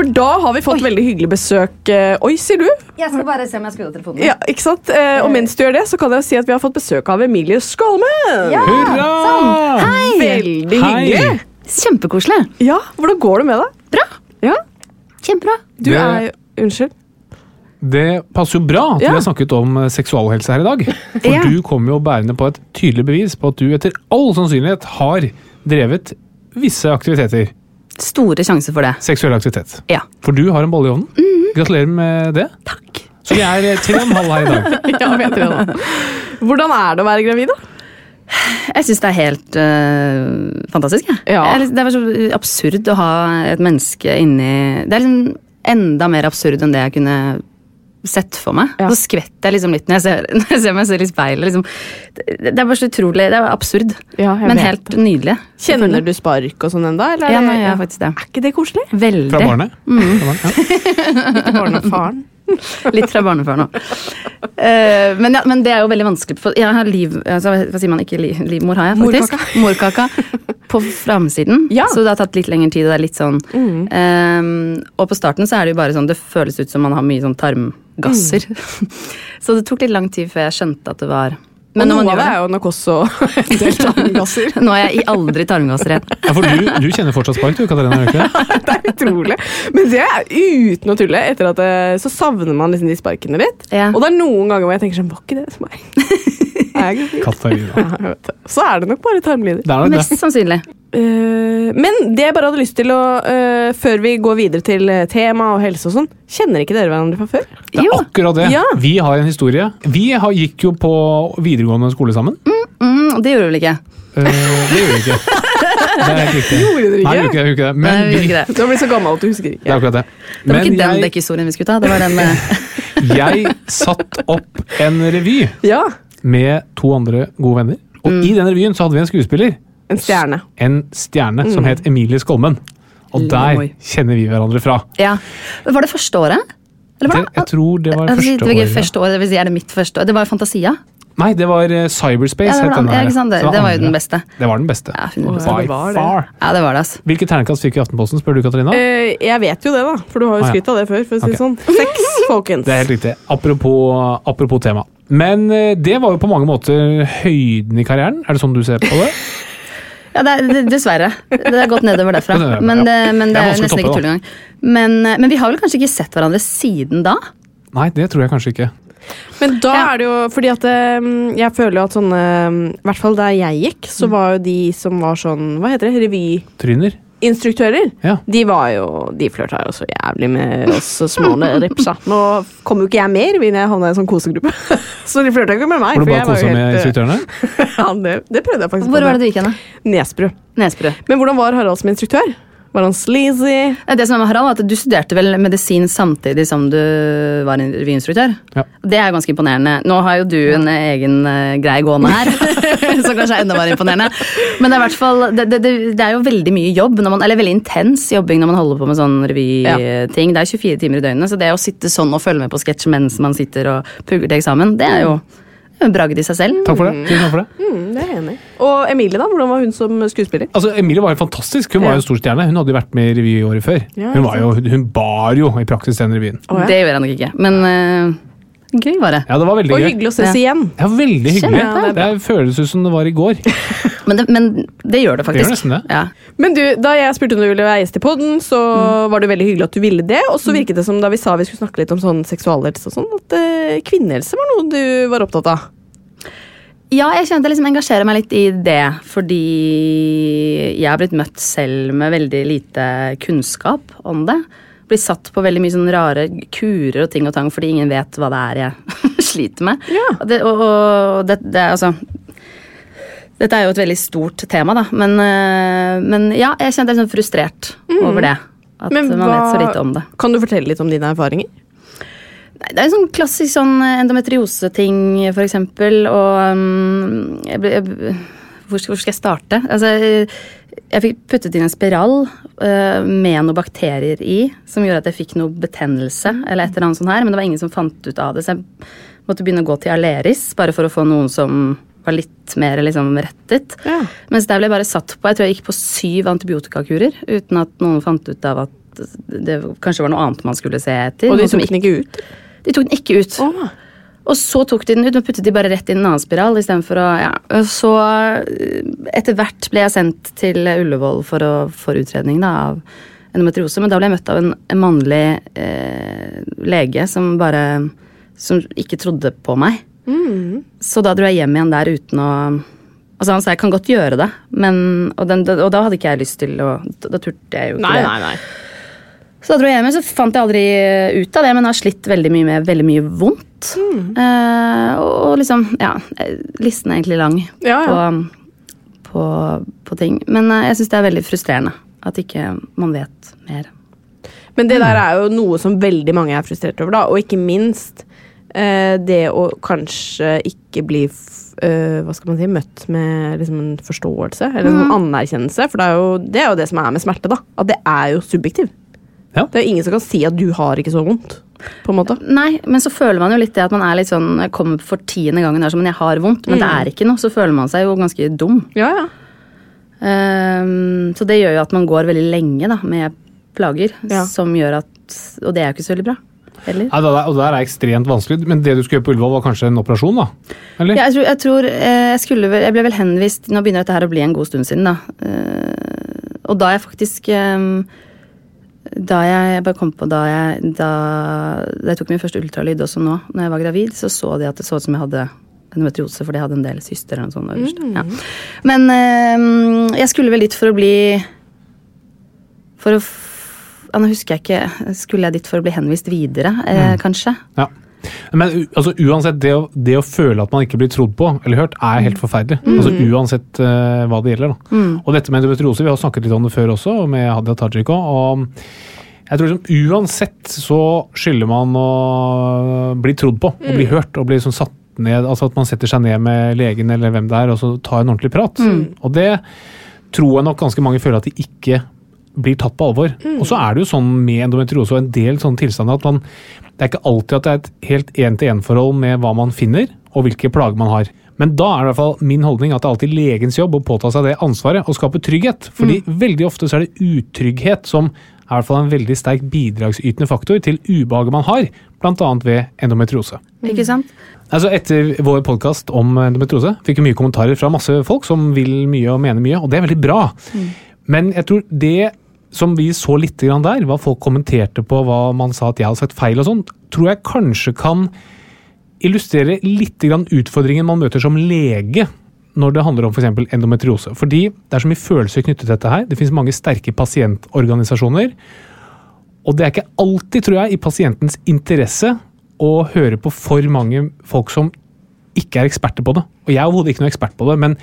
For da har vi fått veldig hyggelig besøk. eh, Oi, sier du? Jeg skal bare se om jeg skrur av telefonen. Ja, ikke sant? Eh, Og mens du gjør det, så kan jeg si at vi har fått besøk av Emilie Skolmen. Ja, Hurra! sånn. Hei! Veldig Hei! hyggelig. Kjempekoselig. Ja, Hvordan går det med deg? Bra. Ja, Kjempebra. du Det- er Unnskyld. Det passer jo bra at Ja. vi har snakket om eh, seksualhelse her i dag. For Ja. du kommer jo bærende på et tydelig bevis på at du etter all sannsynlighet har drevet visse aktiviteter. Store sjanser for det. Seksuell aktivitet. Ja. For du har en bolle i ovnen. Gratulerer med det. Takk. Så vi er tre og en halv her i dag. Ja, vet dere det. Hvordan er det å være gravid, da? Jeg syns det er helt øh, fantastisk. Ja. Ja. Er Det er så absurd å ha et menneske inni Det er liksom enda mer absurd enn det jeg kunne sett for meg. Ja. Så skvetter jeg liksom litt når jeg ser, når jeg ser meg selv i speilet. Liksom. Det, det er bare så utrolig Det er absurd, Ja, men vet helt nydelig. Kjenner du spark og sånn ennå? Ja, ja, Ja, faktisk det. Er ikke det koselig? Veldig. Fra barnet. Fra barnet. Ja. Barnefaren. Litt fra barnefaren òg. Uh, men, ja, men det er jo veldig vanskelig. For jeg har liv, altså, hva sier man ikke liv, livmor, har jeg faktisk. Morkaka. På framsiden. Ja. Så det har tatt litt lengre tid. og det er litt sånn eh, Og på starten så er det jo bare sånn Det føles ut som man har mye sånn tarmgasser. så det tok litt lang tid før jeg skjønte at det var Og når noe av det er jo nok også en del tarmgasser. Nå er jeg i aldri tarmgasser igjen. Ja, for du, du kjenner fortsatt spark, du, Katarina? ikke det? Det er utrolig. Men det er uten å tulle. Etter at det, så savner man liksom de sparkene litt. Ja. Og det er noen ganger hvor jeg tenker sånn Var ikke det som meg? Er? Katarina. Så er det nok bare tarmlyder. Det er det. Mest sannsynlig. Eh, men det jeg bare hadde lyst til å eh, Før vi går videre til eh, tema og helse og sånn, kjenner ikke dere hverandre fra før? Det er Jo. akkurat det. Ja. Vi har en historie. Vi har, gikk jo på videregående skole sammen. Mm, det gjorde vi vel ikke? Uh, det gjorde vi ikke. Det er riktig. Gjorde dere ikke? ikke det. ikke det. Nei, Men vi ikke det. Du har blitt så gammel at du husker det er akkurat det. Det var Men ikke den jeg, dekkhistorien vi skulle ta. Det var den jeg satt opp en revy Ja, med to andre gode venner. Og Mm. i den revyen så hadde vi en skuespiller. En stjerne. En stjerne som het Emilie Skolmen. Og der kjenner vi hverandre fra. Ja. Var det første året? Eller var Det, jeg tror det var første det var året. første året, det vil si er det mitt første år. Det var Fantasia. Nei, det var eh, Cyberspace. Ja, det var het den. Ja. Det- det var jo den beste. Det var den beste. Ja, By det far. Ja, det var det, altså. Hvilke terningkast fikk vi i Aftenposten, spør du, Katarina? Uh, jeg vet jo det, da, for du har jo skrytt av det før. for å si okay. Sånn. Sex, folkens. Det er helt riktig. Apropos, apropos tema. Men eh, det var jo på mange måter høyden i karrieren. Er det sånn du ser på det? Ja, det er, dessverre. Det har gått nedover derfra. Er- Men det, men Det det er nesten ikke tull engang. Men, eh, men vi har vel kanskje ikke sett hverandre siden da? Nei, det tror jeg kanskje ikke. Men da Ja. er det jo fordi at eh, jeg føler jo at sånne I hvert fall der jeg gikk, så Mm. var jo de som var sånn Hva heter det? Revyinstruktører. Tryner? Ja. De var jo De flørta jo så jævlig med oss små ripsa. Nå kom jo ikke jeg mer, revyen, jeg havna i en sånn kosegruppe. så de flørta ikke med meg. Var du bare kosa med helt, eh, instruktørene? ja, det, det prøvde jeg faktisk Hvor på. var det du gikk hen? Nesbru. Nesbru. Men hvordan var Harald som instruktør? Var han sleazy? Det som er med Harald, er at Du studerte vel medisin samtidig som du var en revyinstruktør? Ja. Det er ganske imponerende. Nå har jo du en egen eh, greie gående her, som kanskje er enda mer imponerende. Men det er, fall, det, det, det, er jo veldig mye jobb, når man, eller veldig intens jobbing når man holder på med sånn revyting. Det er 24 timer i døgnet, så det å sitte sånn og følge med på sketsj mens man sitter og pugger til eksamen, det er jo en bragd i seg selv. Takk for det. Tusen takk for det. Mm, det er jeg enig i. Og Emilie, da? Hvordan var hun som skuespiller? Altså, Emilie var jo fantastisk. Hun var jo en stor stjerne. Hun hadde jo vært med i revy året før. Ja, Hun, var jo, hun bar jo i praksis den revyen. Oh, ja. Det gjør jeg nok ikke. Men eh, gøy var det. Ja, det var veldig Og gøy. hyggelig å ses Ja. igjen. Ja, veldig hyggelig. Kjempe. Det føles ut som det var i går. Men det, men det gjør det faktisk. Det gjør nesten det. Ja. Men du, da jeg spurte om du ville være gjest i podden, så var det veldig hyggelig at du ville det. Og så virket det som da vi sa vi skulle snakke litt om sånn seksualhelse og sånn, at uh, kvinnehelse var noe du var opptatt av. Ja, jeg kjente jeg liksom engasjerer meg litt i det, fordi jeg har blitt møtt selv med veldig lite kunnskap om det. Blitt satt på veldig mye sånne rare kurer og ting og tang fordi ingen vet hva det er jeg sliter med. Ja. Og Det, og, og det, det er altså Dette er jo et veldig stort tema, da, men, øh, men ja, jeg kjente meg sånn frustrert over det. At Men man vet så lite om det. Kan du fortelle litt om dine erfaringer? Nei, Det er en sånn klassisk sånn endometrioseting, for eksempel. Og um, jeg jeg, hvor, skal, hvor skal jeg starte? Altså, jeg fikk puttet inn en spiral uh, med noen bakterier i, som gjorde at jeg fikk noe betennelse, eller et eller annet sånt her, men det var ingen som fant ut av det. Så jeg måtte begynne å gå til Aleris, bare for å få noen som var litt mer liksom rettet. Ja. Mens der ble jeg bare satt på Jeg tror jeg gikk på syv antibiotikakurer uten at noen fant ut av at det kanskje var noe annet man skulle se etter. Og de tok den ikke ut? De tok den ikke ut. Og så tok de den ut og puttet de bare rett inn en annen spiral. I for å, ja. Så eh, etter hvert ble jeg sendt til Ullevål for å for utredning da, av endometriose. Men da ble jeg møtt av en, en mannlig eh, lege som bare som ikke trodde på meg. Så da dro jeg hjem igjen der uten å Altså Han sa jeg kan godt gjøre det, men, og, den, og da hadde ikke jeg lyst til å Da, da turte jeg jo ikke Nei, det. nei, nei. Så da dro jeg hjem, så fant jeg aldri ut av det, men har slitt veldig mye med veldig mye vondt. Eh, og liksom, ja, listen er egentlig lang Ja, ja. På, på, på ting. Men eh, jeg syns det er veldig frustrerende at ikke man vet mer. Men det der er jo noe som veldig mange er frustrert over, da. Og ikke minst eh, det å kanskje ikke bli eh, hva skal man si, møtt med liksom en forståelse eller en anerkjennelse. For det er, jo, det er jo det som er med smerte, da. At det er jo subjektiv. Ja. Det er ingen som kan si at du har ikke så vondt. På en måte. Nei, men så føler man jo litt det at man er litt sånn jeg kommer for tiende gangen der som jeg har vondt, men det Mm. er ikke noe. Så føler man seg jo ganske dum. Ja, ja. Um, så det gjør jo at man går veldig lenge da, med plager, Ja. som gjør at Og det er jo ikke så veldig bra. Heller. Nei, det, der, og det der er ekstremt vanskelig, men det du skulle gjøre på Ullevål, var kanskje en operasjon, da? Eller? Ja, jeg tror, jeg, tror eh, jeg, skulle jeg ble vel henvist Nå begynner dette her å bli en god stund siden, da. Eh, og da jeg faktisk eh, Da jeg, bare kom på da jeg, da, da jeg tok min første ultralyd også nå, når jeg var gravid, så så de at det så ut som jeg hadde endometriose, fordi jeg hadde en del syster eller noe sånt. øverst. Ja. Men øh, jeg skulle vel dit for å bli For å ja, Nå husker jeg ikke. Skulle jeg dit for å bli henvist videre, eh, kanskje? Ja. Men altså, uansett, det å, det å føle at man ikke blir trodd på eller hørt, er helt forferdelig. Altså Uansett uh, hva det gjelder. Da. Og dette med endometriose, vi har snakket litt om det før også, med Hadia Tajik også, jeg tror liksom, Uansett så skylder man å bli trodd på og bli hørt. og bli sånn satt ned, altså At man setter seg ned med legen eller hvem det er, og så tar en ordentlig prat. Og det tror jeg nok ganske mange føler at de ikke blir tatt på alvor. Og så er det jo sånn med endometriose og en del sånne tilstander at man det er ikke alltid at det er et helt én-til-én-forhold med hva man finner og hvilke plager man har. Men da er det i hvert fall min holdning at det er alltid legens jobb å påta seg det ansvaret og skape trygghet. Fordi veldig ofte så er det utrygghet som er i hvert fall en veldig sterk bidragsytende faktor til ubehaget man har, bl.a. ved endometriose. Ikke sant? Altså Etter vår podkast om endometriose fikk vi mye kommentarer fra masse folk som vil mye og mener mye, og det er veldig bra. Men jeg tror det som vi så litt der, hva folk kommenterte på, hva man sa at jeg hadde sagt feil og sånn, tror jeg kanskje kan illustrere litt utfordringen man møter som lege når det handler om f.eks. endometriose. Fordi det er så mye følelser knyttet til dette her. Det finnes mange sterke pasientorganisasjoner. Og det er ikke alltid, tror jeg, i pasientens interesse å høre på for mange folk som ikke er eksperter på det. Og jeg er overhodet ikke noen ekspert på det, men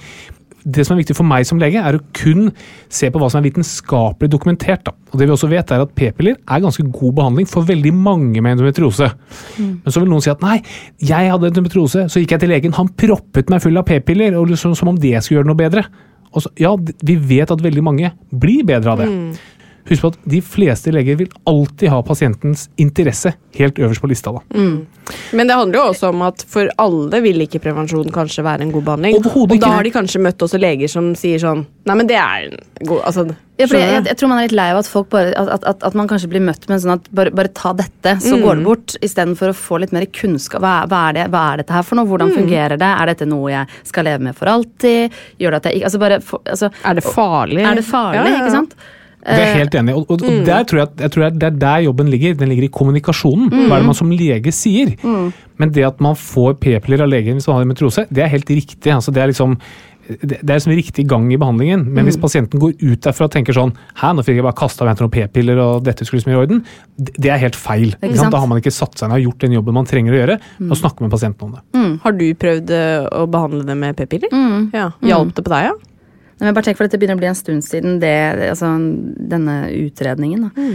det som er viktig for meg som lege, er å kun se på hva som er vitenskapelig dokumentert. Da. Og det vi også vet er at P-piller er ganske god behandling for veldig mange med endometriose. Men så vil noen si at nei, jeg hadde endometriose, så gikk jeg til legen, han proppet meg full av P-piller, liksom, som om det skulle gjøre noe bedre. Så, ja, vi vet at veldig mange blir bedre av det. Husk på at de fleste leger vil alltid ha pasientens interesse helt øverst på lista. da. Men det handler jo også om at for alle vil ikke prevensjon kanskje være en god behandling. Og da har de kanskje møtt også leger som sier sånn Nei, men det er en god altså, Ja, jeg, jeg, jeg tror man er litt lei av at folk bare At, at, at man kanskje blir møtt med en sånn at bare, bare ta dette, så går det bort. Istedenfor å få litt mer kunnskap. Hva, er- hva, er det, hva er dette her for noe? Hvordan fungerer det? Er dette noe jeg skal leve med for alltid? Gjør det at jeg ikke altså bare, altså, Er det farlig? Er det farlig, Ja, ja, ja. ikke sant? Det er helt enig og, Og, mm. og der tror jeg, jeg tror det er der jobben ligger. Den ligger i kommunikasjonen. Hva er det man som lege sier? Men det at man får p-piller av legen hvis man har metrose, det er helt riktig. Altså, det er liksom det er liksom riktig gang i behandlingen, men hvis pasienten går ut derfra og tenker sånn Hæ, nå fikk jeg bare kasta meg etter noen p-piller, og dette skulle liksom i orden. Det er helt feil. Ikke sant? sant? Da har man ikke satt seg ned og gjort den jobben man trenger å gjøre, og snakke med pasienten om det. Har du prøvd eh, å behandle det med p-piller? Ja. Hjalp det på deg, ja? Nei, men bare tenk for Dette begynner å bli en stund siden det, altså, denne utredningen. Da.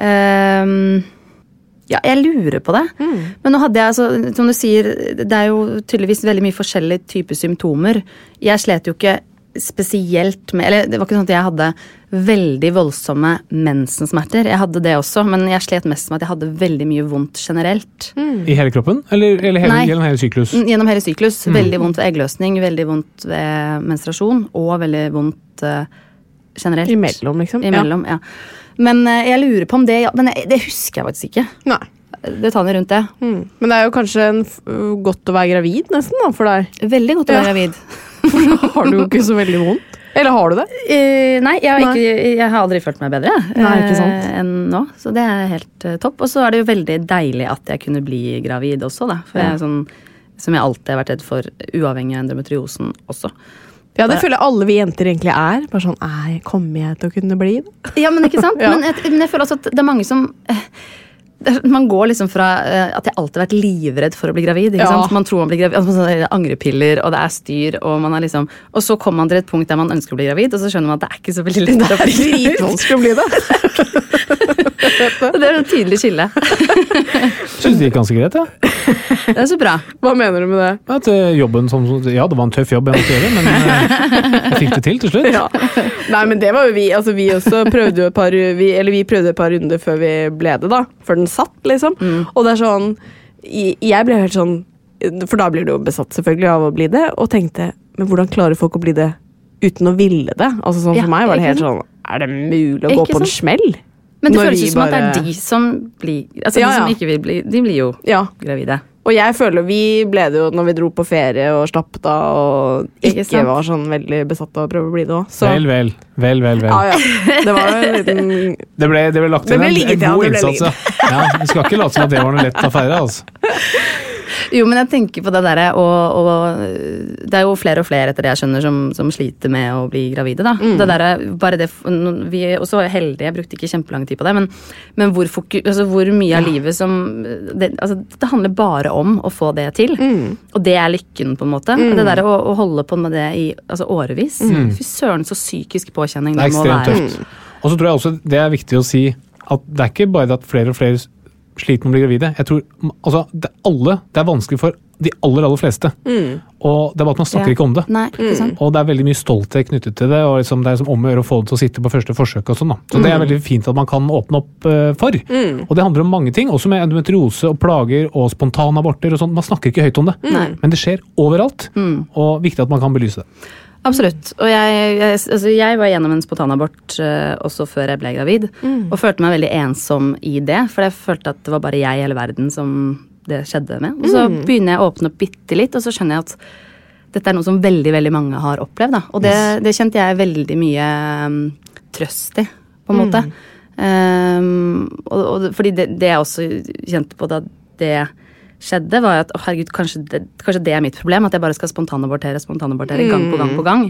Um, ja, jeg lurer på det. Men nå hadde jeg, altså, som du sier, det er jo tydeligvis veldig mye forskjellige typer symptomer. Jeg slet jo ikke spesielt med Eller det var ikke sånn at jeg hadde veldig voldsomme mensensmerter. Jeg hadde det også, men jeg slet mest med at jeg hadde veldig mye vondt generelt. I hele kroppen? Eller, eller hele, Nei. gjennom hele syklus? Mm, Gjennom hele syklus. Mm. Veldig vondt ved eggløsning, veldig vondt ved menstruasjon, og veldig vondt uh, generelt. Imellom, liksom. Imellom, ja. Men uh, jeg lurer på om det ja, Men jeg- det husker jeg faktisk ikke. Nei. Detaljene rundt det. Mm. Men det er jo kanskje en, f- godt å være gravid, nesten, da, for deg. Veldig godt å være Ja. gravid. For da har du jo ikke så veldig vondt. Eller har du det? Uh, nei, jeg har, Ikke, jeg har aldri følt meg bedre Nei, eh, enn nå. Så det er helt uh, topp. Og så er det jo veldig deilig at jeg kunne bli gravid også, da. For Ja. jeg er sånn, som jeg alltid har vært redd for, uavhengig av endometriosen også. Ja, det føler jeg alle vi jenter egentlig er. Bare sånn, «Ei, Kommer jeg til å kunne bli det? Ja, men ikke sant? Ja. men, jeg, men jeg føler også at det er mange som man går liksom fra eh, at jeg alltid har vært livredd for å bli gravid. ikke Ja. sant? Man tror man blir gravid, altså, det angrepiller, og det er styr, og man er liksom Og så kommer man til et punkt der man ønsker å bli gravid, og så skjønner man at det er ikke så veldig lett å bli gravid. Dritvanskelig å bli det. det er et tydelig skille. Syns det gikk ganske greit, ja. Det er så bra. Hva mener du med det? At eh, jobben som, Ja, det var en tøff jobb jeg måtte gjøre, men eh, jeg fikk det til til slutt. Ja. Nei, men det var jo vi. Altså, vi også prøvde jo et par vi, Eller vi prøvde et par runder før vi ble det, da. Før den satt, liksom. Og det er sånn Jeg ble helt sånn For da blir du jo besatt selvfølgelig av å bli det, og tenkte Men hvordan klarer folk å bli det uten å ville det? Altså sånn Ja, For meg var det helt sånn Er det mulig å gå på en smell? Men det Når føles ut som at det er de som blir Altså Ja, de som ikke vil bli, de blir jo Ja. gravide. Og jeg føler vi ble det jo når vi dro på ferie og slappet av og Ikke ikke, var sånn veldig besatt av å prøve å bli det òg. Vel, vel. Vel, vel, vel. Ja, ja. Det var jo en liten Det ble, det ble lagt inn en, en god innsats, ja. ja. Vi skal ikke late som at det var noe lett affære. altså. Jo, men jeg tenker på det derre og, og Det er jo flere og flere etter det jeg skjønner som, som sliter med å bli gravide. da. Mm. Det der, bare det, Vi er også heldige, jeg brukte ikke kjempelang tid på det, men, men hvor, altså hvor mye av livet som det, altså, det handler bare om å få det til. Mm. Og det er lykken, på en måte. Mm. Det derre å, å holde på med det i altså, årevis. Mm. Fy søren, så psykisk påkjenning Det det, er må ekstremt være. tøft. Og så tror jeg også det er viktig å si at det er ikke bare det at flere og flere sliter med å bli gravide. Jeg tror, altså, det, alle, det er vanskelig for de aller, aller fleste. Og det er bare at man snakker Ja. ikke om det. Nei, ikke sant? Og det er veldig mye stolthet knyttet til det, og liksom det er som om å gjøre å få det til å sitte på første forsøk. og sånn da. Så det er veldig fint at man kan åpne opp uh, for. Og det handler om mange ting, også med endometriose og plager og spontanaborter og sånn. Man snakker ikke høyt om det, Nei. men det skjer overalt. Og viktig at man kan belyse det. Absolutt. Og jeg, jeg, altså jeg var gjennom en spontanabort uh, også før jeg ble gravid. Og følte meg veldig ensom i det, for jeg følte at det var bare jeg i hele verden som det skjedde med. Og så begynner jeg å åpne opp bitte litt, og så skjønner jeg at dette er noe som veldig veldig mange har opplevd. Da. Og det, det kjente jeg veldig mye um, trøst i, på en måte. Um, og, og, fordi det, det jeg også kjente på da det skjedde, var at å herregud, kanskje det, kanskje det er mitt problem. At jeg bare skal spontanabortere spontanabortere gang på gang på gang.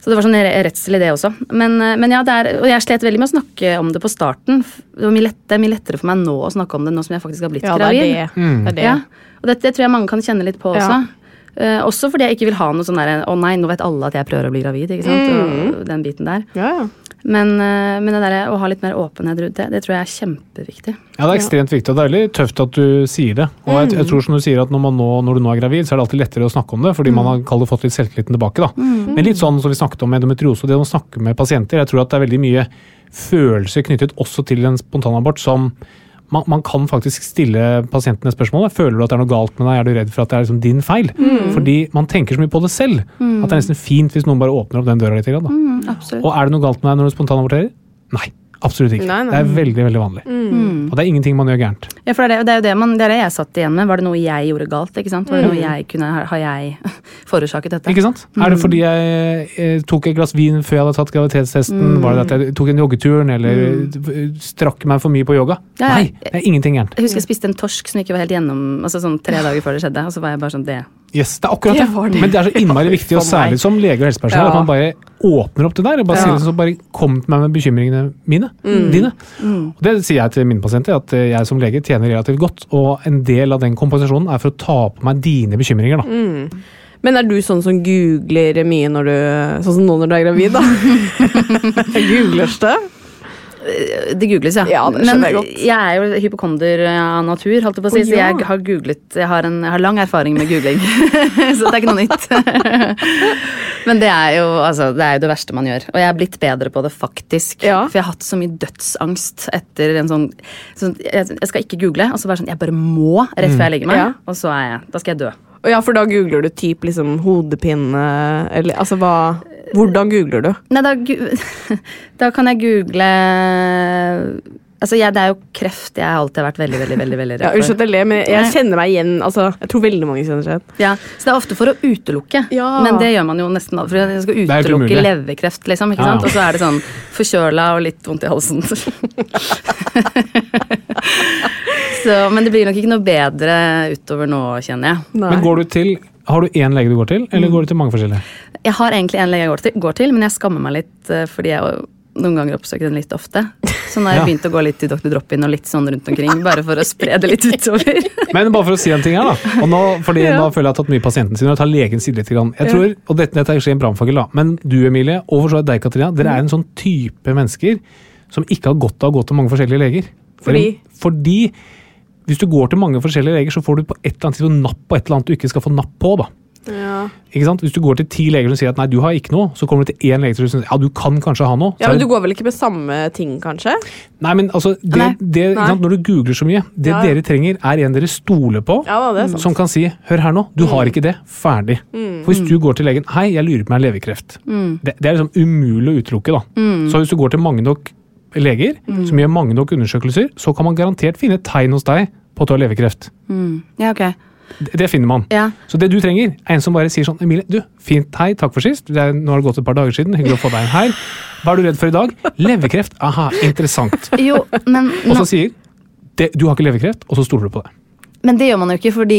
Så det var sånn re- redsel i det også. Men, eh, men ja, det er, og jeg slet veldig med å snakke om det på starten. Det, var mye lett, det er mye lettere for meg nå å snakke om det nå som jeg faktisk har blitt Ja, det er gravid. Mm. det, er det. Ja, og det, det tror jeg mange kan kjenne litt på også. Ja. Uh, også fordi jeg ikke vil ha noe sånn der Å nei, nå vet alle at jeg prøver å bli gravid. ikke sant? Mm. Og den biten der. Ja, ja. Men, eh, men det der, å ha litt mer åpenhet rundt det, det tror jeg er kjempeviktig. Ja, det er ekstremt viktig, og det er veldig tøft at du sier det. Og jeg, Mm. jeg tror som du sier at når, man nå, når du nå er gravid, så er det alltid lettere å snakke om det, fordi Mm. man har det, fått litt selvtilliten tilbake. da. Men litt sånn som vi snakket om med endometriose, det å snakke med pasienter, jeg tror at det er veldig mye følelser knyttet også til en spontanabort som man, man kan faktisk stille pasientene spørsmålet. Føler du at det er noe galt med deg? Er du redd for at det er liksom din feil? Mm. Fordi man tenker så mye på det selv. At det er nesten fint hvis noen bare åpner opp den døra litt. Mm. Og er det noe galt med deg når du spontanaborterer? Nei. Absolutt ikke. Nei, nei. Det er veldig veldig vanlig. Mm. Og det er ingenting man gjør gærent. Ja, for det er, det er jo det, man, det er det jeg satt igjen med. Var det noe jeg gjorde galt? ikke sant? Var det Mm. noe jeg kunne, har, har jeg forårsaket dette? Ikke sant? Er det Mm. fordi jeg eh, tok et glass vin før jeg hadde tatt graviditetstesten? Mm. Var det at jeg tok en joggeturen eller eh, strakk meg for mye på yoga? Ja, Nei, det er ingenting gærent. Jeg husker jeg spiste en torsk som ikke var helt gjennom, altså sånn tre dager før det skjedde. Og så var jeg bare sånn det. Yes, det er akkurat Det det. Men det er så innmari viktig, og særlig som lege og helsepersonell, Ja. at man bare åpner opp det der. og bare Ja. sier liksom, bare Kom til meg med bekymringene mine. Mm. Dine. Mm. Og Det sier jeg til mine pasienter, at eh, jeg som lege tjener relativt godt. Og en del av den kompensasjonen er for å ta på meg dine bekymringer. da. Mm. Men er du sånn som googler mye når du Sånn som nå når du er gravid, da? Googlers det? Det googles, ja. Ja, det Men jeg godt. jeg er jo hypokonder av natur, holdt jeg på å si, Å, så jeg har googlet Jeg har, en, jeg har lang erfaring med googling, så det er ikke noe nytt. Men det er, jo, altså, det er jo det verste man gjør. Og jeg er blitt bedre på det, faktisk. Ja. For jeg har hatt så mye dødsangst etter en sånn, sånn jeg, jeg skal ikke google, og så bare sånn Jeg bare må rett før jeg legger meg, Ja. og så er jeg Da skal jeg dø. Ja, for da googler du typ liksom hodepine Eller altså hva Hvordan googler du? Nei, da, da kan jeg google Altså, jeg, det er jo kreft jeg har alltid vært veldig, veldig, veldig, veldig Ja, Unnskyld for. at jeg ler, men jeg kjenner meg igjen. Altså, jeg tror veldig mange kjenner seg igjen. Ja, så det er ofte for å utelukke, Ja. men det gjør man jo nesten aldri. For jeg skal utelukke leverkreft, liksom. ikke ja. sant? Og så er det sånn forkjøla og litt vondt i halsen. så, men det blir nok ikke noe bedre utover nå, kjenner jeg. Nei. Men går du til Har du én lege du går til, Mm. eller går du til mange forskjellige? Jeg har egentlig en lege jeg går til, går til men jeg skammer meg litt eh, fordi jeg noen ganger oppsøker den litt ofte. Så nå har jeg Ja. begynt å gå litt til Dr. Drop-in og litt sånn rundt omkring, bare for å spre det litt utover. Men bare for å si en ting her, da. Og nå, fordi nå føler jeg at jeg har tatt mye pasienten sin, og jeg tar legen side litt. grann. Jeg tror, og dette, dette er ikke en brannfakkel, da, men du Emilie, og for så vidt deg Katrina, dere er en sånn type mennesker som ikke har godt av å gå til mange forskjellige leger. Fordi? Fordi hvis du går til mange forskjellige leger, så får du på et eller annet tidspunkt napp på et eller annet du ikke skal få napp på. da. Ja. Ikke sant? Hvis du går til ti leger som sier at nei, du har ikke noe, så kommer du til én lege som sier ja, du kan kanskje ha noe. Så ja, men du går vel ikke med samme ting, kanskje? Nei, men altså, det, Nei. det, ikke Nei. sant? Når du googler så mye, det Ja. dere trenger, er en dere stoler på. Ja det er sant. Som kan si 'hør her nå, du har ikke det', ferdig. For Hvis du går til legen 'hei, jeg lurer på om jeg har leverkreft', det, det er liksom umulig å utelukke. da. Så hvis du går til mange nok leger, som gjør mange nok undersøkelser, så kan man garantert finne tegn hos deg på at du har leverkreft. Ja, okay. Det, det finner man. Ja. Så det du trenger, er en som bare sier sånn 'Emilie, du, fint, hei, takk for sist. Det er, nå har det gått et par dager siden. Hyggelig å få deg inn her. Hva er du redd for i dag? Leverkreft. Aha, interessant. Jo, men Og så sier det, du har ikke leverkreft, og så stoler du på det. Men det gjør man jo ikke, fordi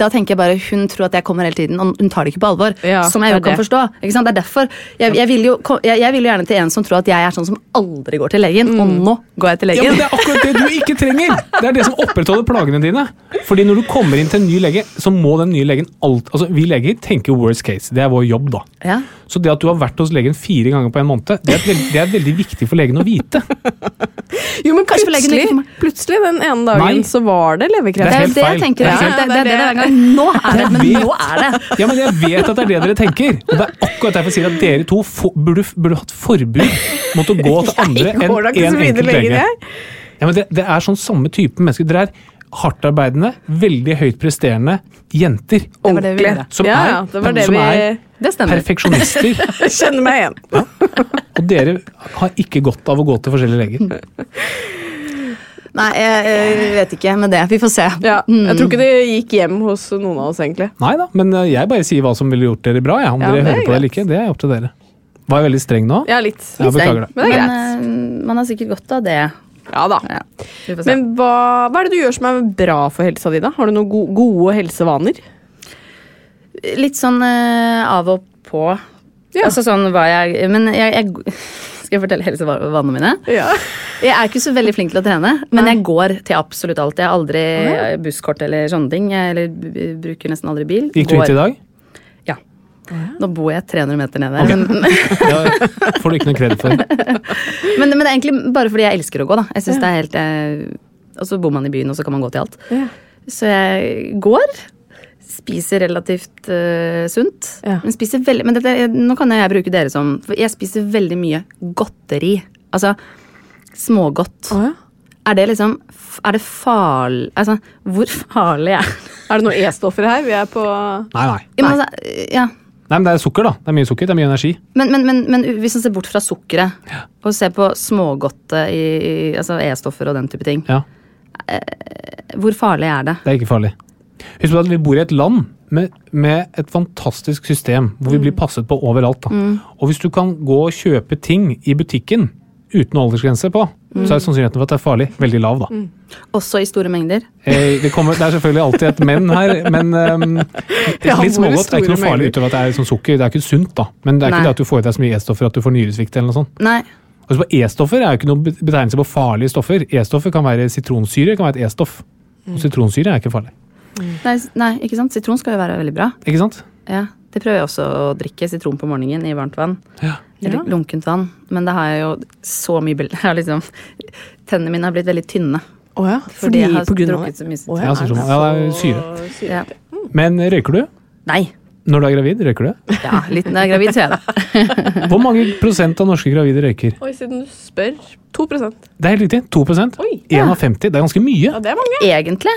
da tenker jeg bare hun tror at jeg kommer hele tiden, og hun tar det ikke på alvor. Ja, som jeg jo kan det. forstå. Ikke sant? Det er derfor. Jeg, jeg, vil jo, jeg, jeg vil jo gjerne til en som tror at jeg er sånn som aldri går til legen, og Mm. nå går jeg til legen. Ja, men Det er akkurat det du ikke trenger! Det er det som opprettholder plagene dine. Fordi når du kommer inn til en ny lege, så må den nye legen alt, altså Vi leger tenker worst case. Det er vår jobb, da. Ja. Så det at du har vært hos legen fire ganger på en måned, det er, veldig, det er veldig viktig for legen å vite. Jo, men plutselig, plutselig den ene dagen Nei. så var det Det leverkreft. Det jeg feil. tenker. Det er ikke Det, det, det, det gang. Nå er det, men nå er det. Ja, men Jeg vet at det er det dere tenker. Og det er akkurat derfor jeg sier at dere to for, burde, burde hatt forbud mot å gå til andre Jeg enn én en enkelt lenger lege. Ja, men det, det er sånn samme type mennesker. Dere er hardtarbeidende, veldig høyt presterende jenter. Det var det vi gjorde. Som er- ja, det var det som er- Det. Perfeksjonister. kjenner meg igjen. Og dere har ikke godt av å gå til forskjellige leger. Nei, jeg, jeg vet ikke med det. Vi får se. Ja, jeg tror ikke det gikk hjem hos noen av oss, egentlig. Nei da, men eh, jeg bare sier hva som ville gjort dere bra. Ja. Om Ja, dere er hører på det eller ikke, det er opp til dere. Var jeg veldig streng nå? Ja, litt. Ja, beklager det. Men det er Men eh, man har sikkert godt av det. Ja da. Ja, vi får se. Men hva, hva er det du gjør som er bra for helsa di, da? Har du noen gode, gode helsevaner? Litt sånn uh, av og på. Ja. Altså sånn hva jeg Men jeg, jeg Skal jeg fortelle helsevanene mine? Ja. Jeg er ikke så veldig flink til å trene, men jeg går til absolutt alt. Jeg har aldri busskort eller sånne ting. Jeg eller, bruker nesten aldri bil. Gikk du Går- hit i dag? Ja. Nå bor jeg 300 meter nede. Okay. Men, Det får du ikke noe kred for. men, men det er egentlig bare fordi jeg elsker å gå, da. Jeg synes det er helt eh, Og så bor man i byen, og så kan man gå til alt. Ja. Så jeg går. Spiser relativt uh, sunt. Ja. Men spiser veldig Men dette, nå kan jeg bruke dere som For jeg spiser veldig mye godteri. Altså smågodt. Oh, ja. Er det liksom Er det farlig Altså, hvor farlig er det? Er det noen E-stoffer her? Vi er på Nei, nei. nei. men, altså, ja. Nei, men Det er sukker, da. Det er mye sukker, det er mye energi. Men, men, men, men hvis man ser bort fra sukkeret og ser på smågodtet i, i altså E-stoffer og den type ting, Ja, hvor farlig er det? Det er ikke farlig. Husk på at vi bor i et land med, med et fantastisk system hvor vi blir passet på overalt. Da. Og hvis du kan gå og kjøpe ting i butikken uten aldersgrense på, så er sannsynligheten for at det er farlig veldig lav. da. Også i store mengder? Eh, det, kommer, det er selvfølgelig alltid et men her, men um, Ja, litt smågodt er ikke noe farlig utover at det er sånn sukker. Det er ikke sunt, da. Men det er Nei. ikke det at du får i deg så mye E-stoffer at du får nyresvikt eller noe sånt. Nei. Altså E-stoffer er jo ikke noen betegnelse på farlige stoffer. E-stoffer kan være sitronsyre, kan være et E-stoff. Og sitronsyre er ikke farlig. Nei, nei, ikke sant? Sitron skal jo være veldig bra. Ikke sant? Ja, Det prøver jeg også å drikke. Sitron på morgenen i varmt vann. Ja. Eller Ja. lunkent vann. Men det har jeg jo så mye bilder jeg liksom, Tennene mine har blitt veldig tynne. Oh ja. Fordi jeg har på grunn av drukket så mye Å Ja, sitron. sitron. Ja, det er syre. Ja. Men røyker du? Nei. Når du er gravid, røyker du? Ja, litt når jeg er gravid, så gjør jeg det. Hvor mange prosent av norske gravide røyker? Oi, siden du spør. 2% Det er helt riktig. 2 Oi. 1 av 50. Det er ganske mye. Ja, det er mange. Egentlig.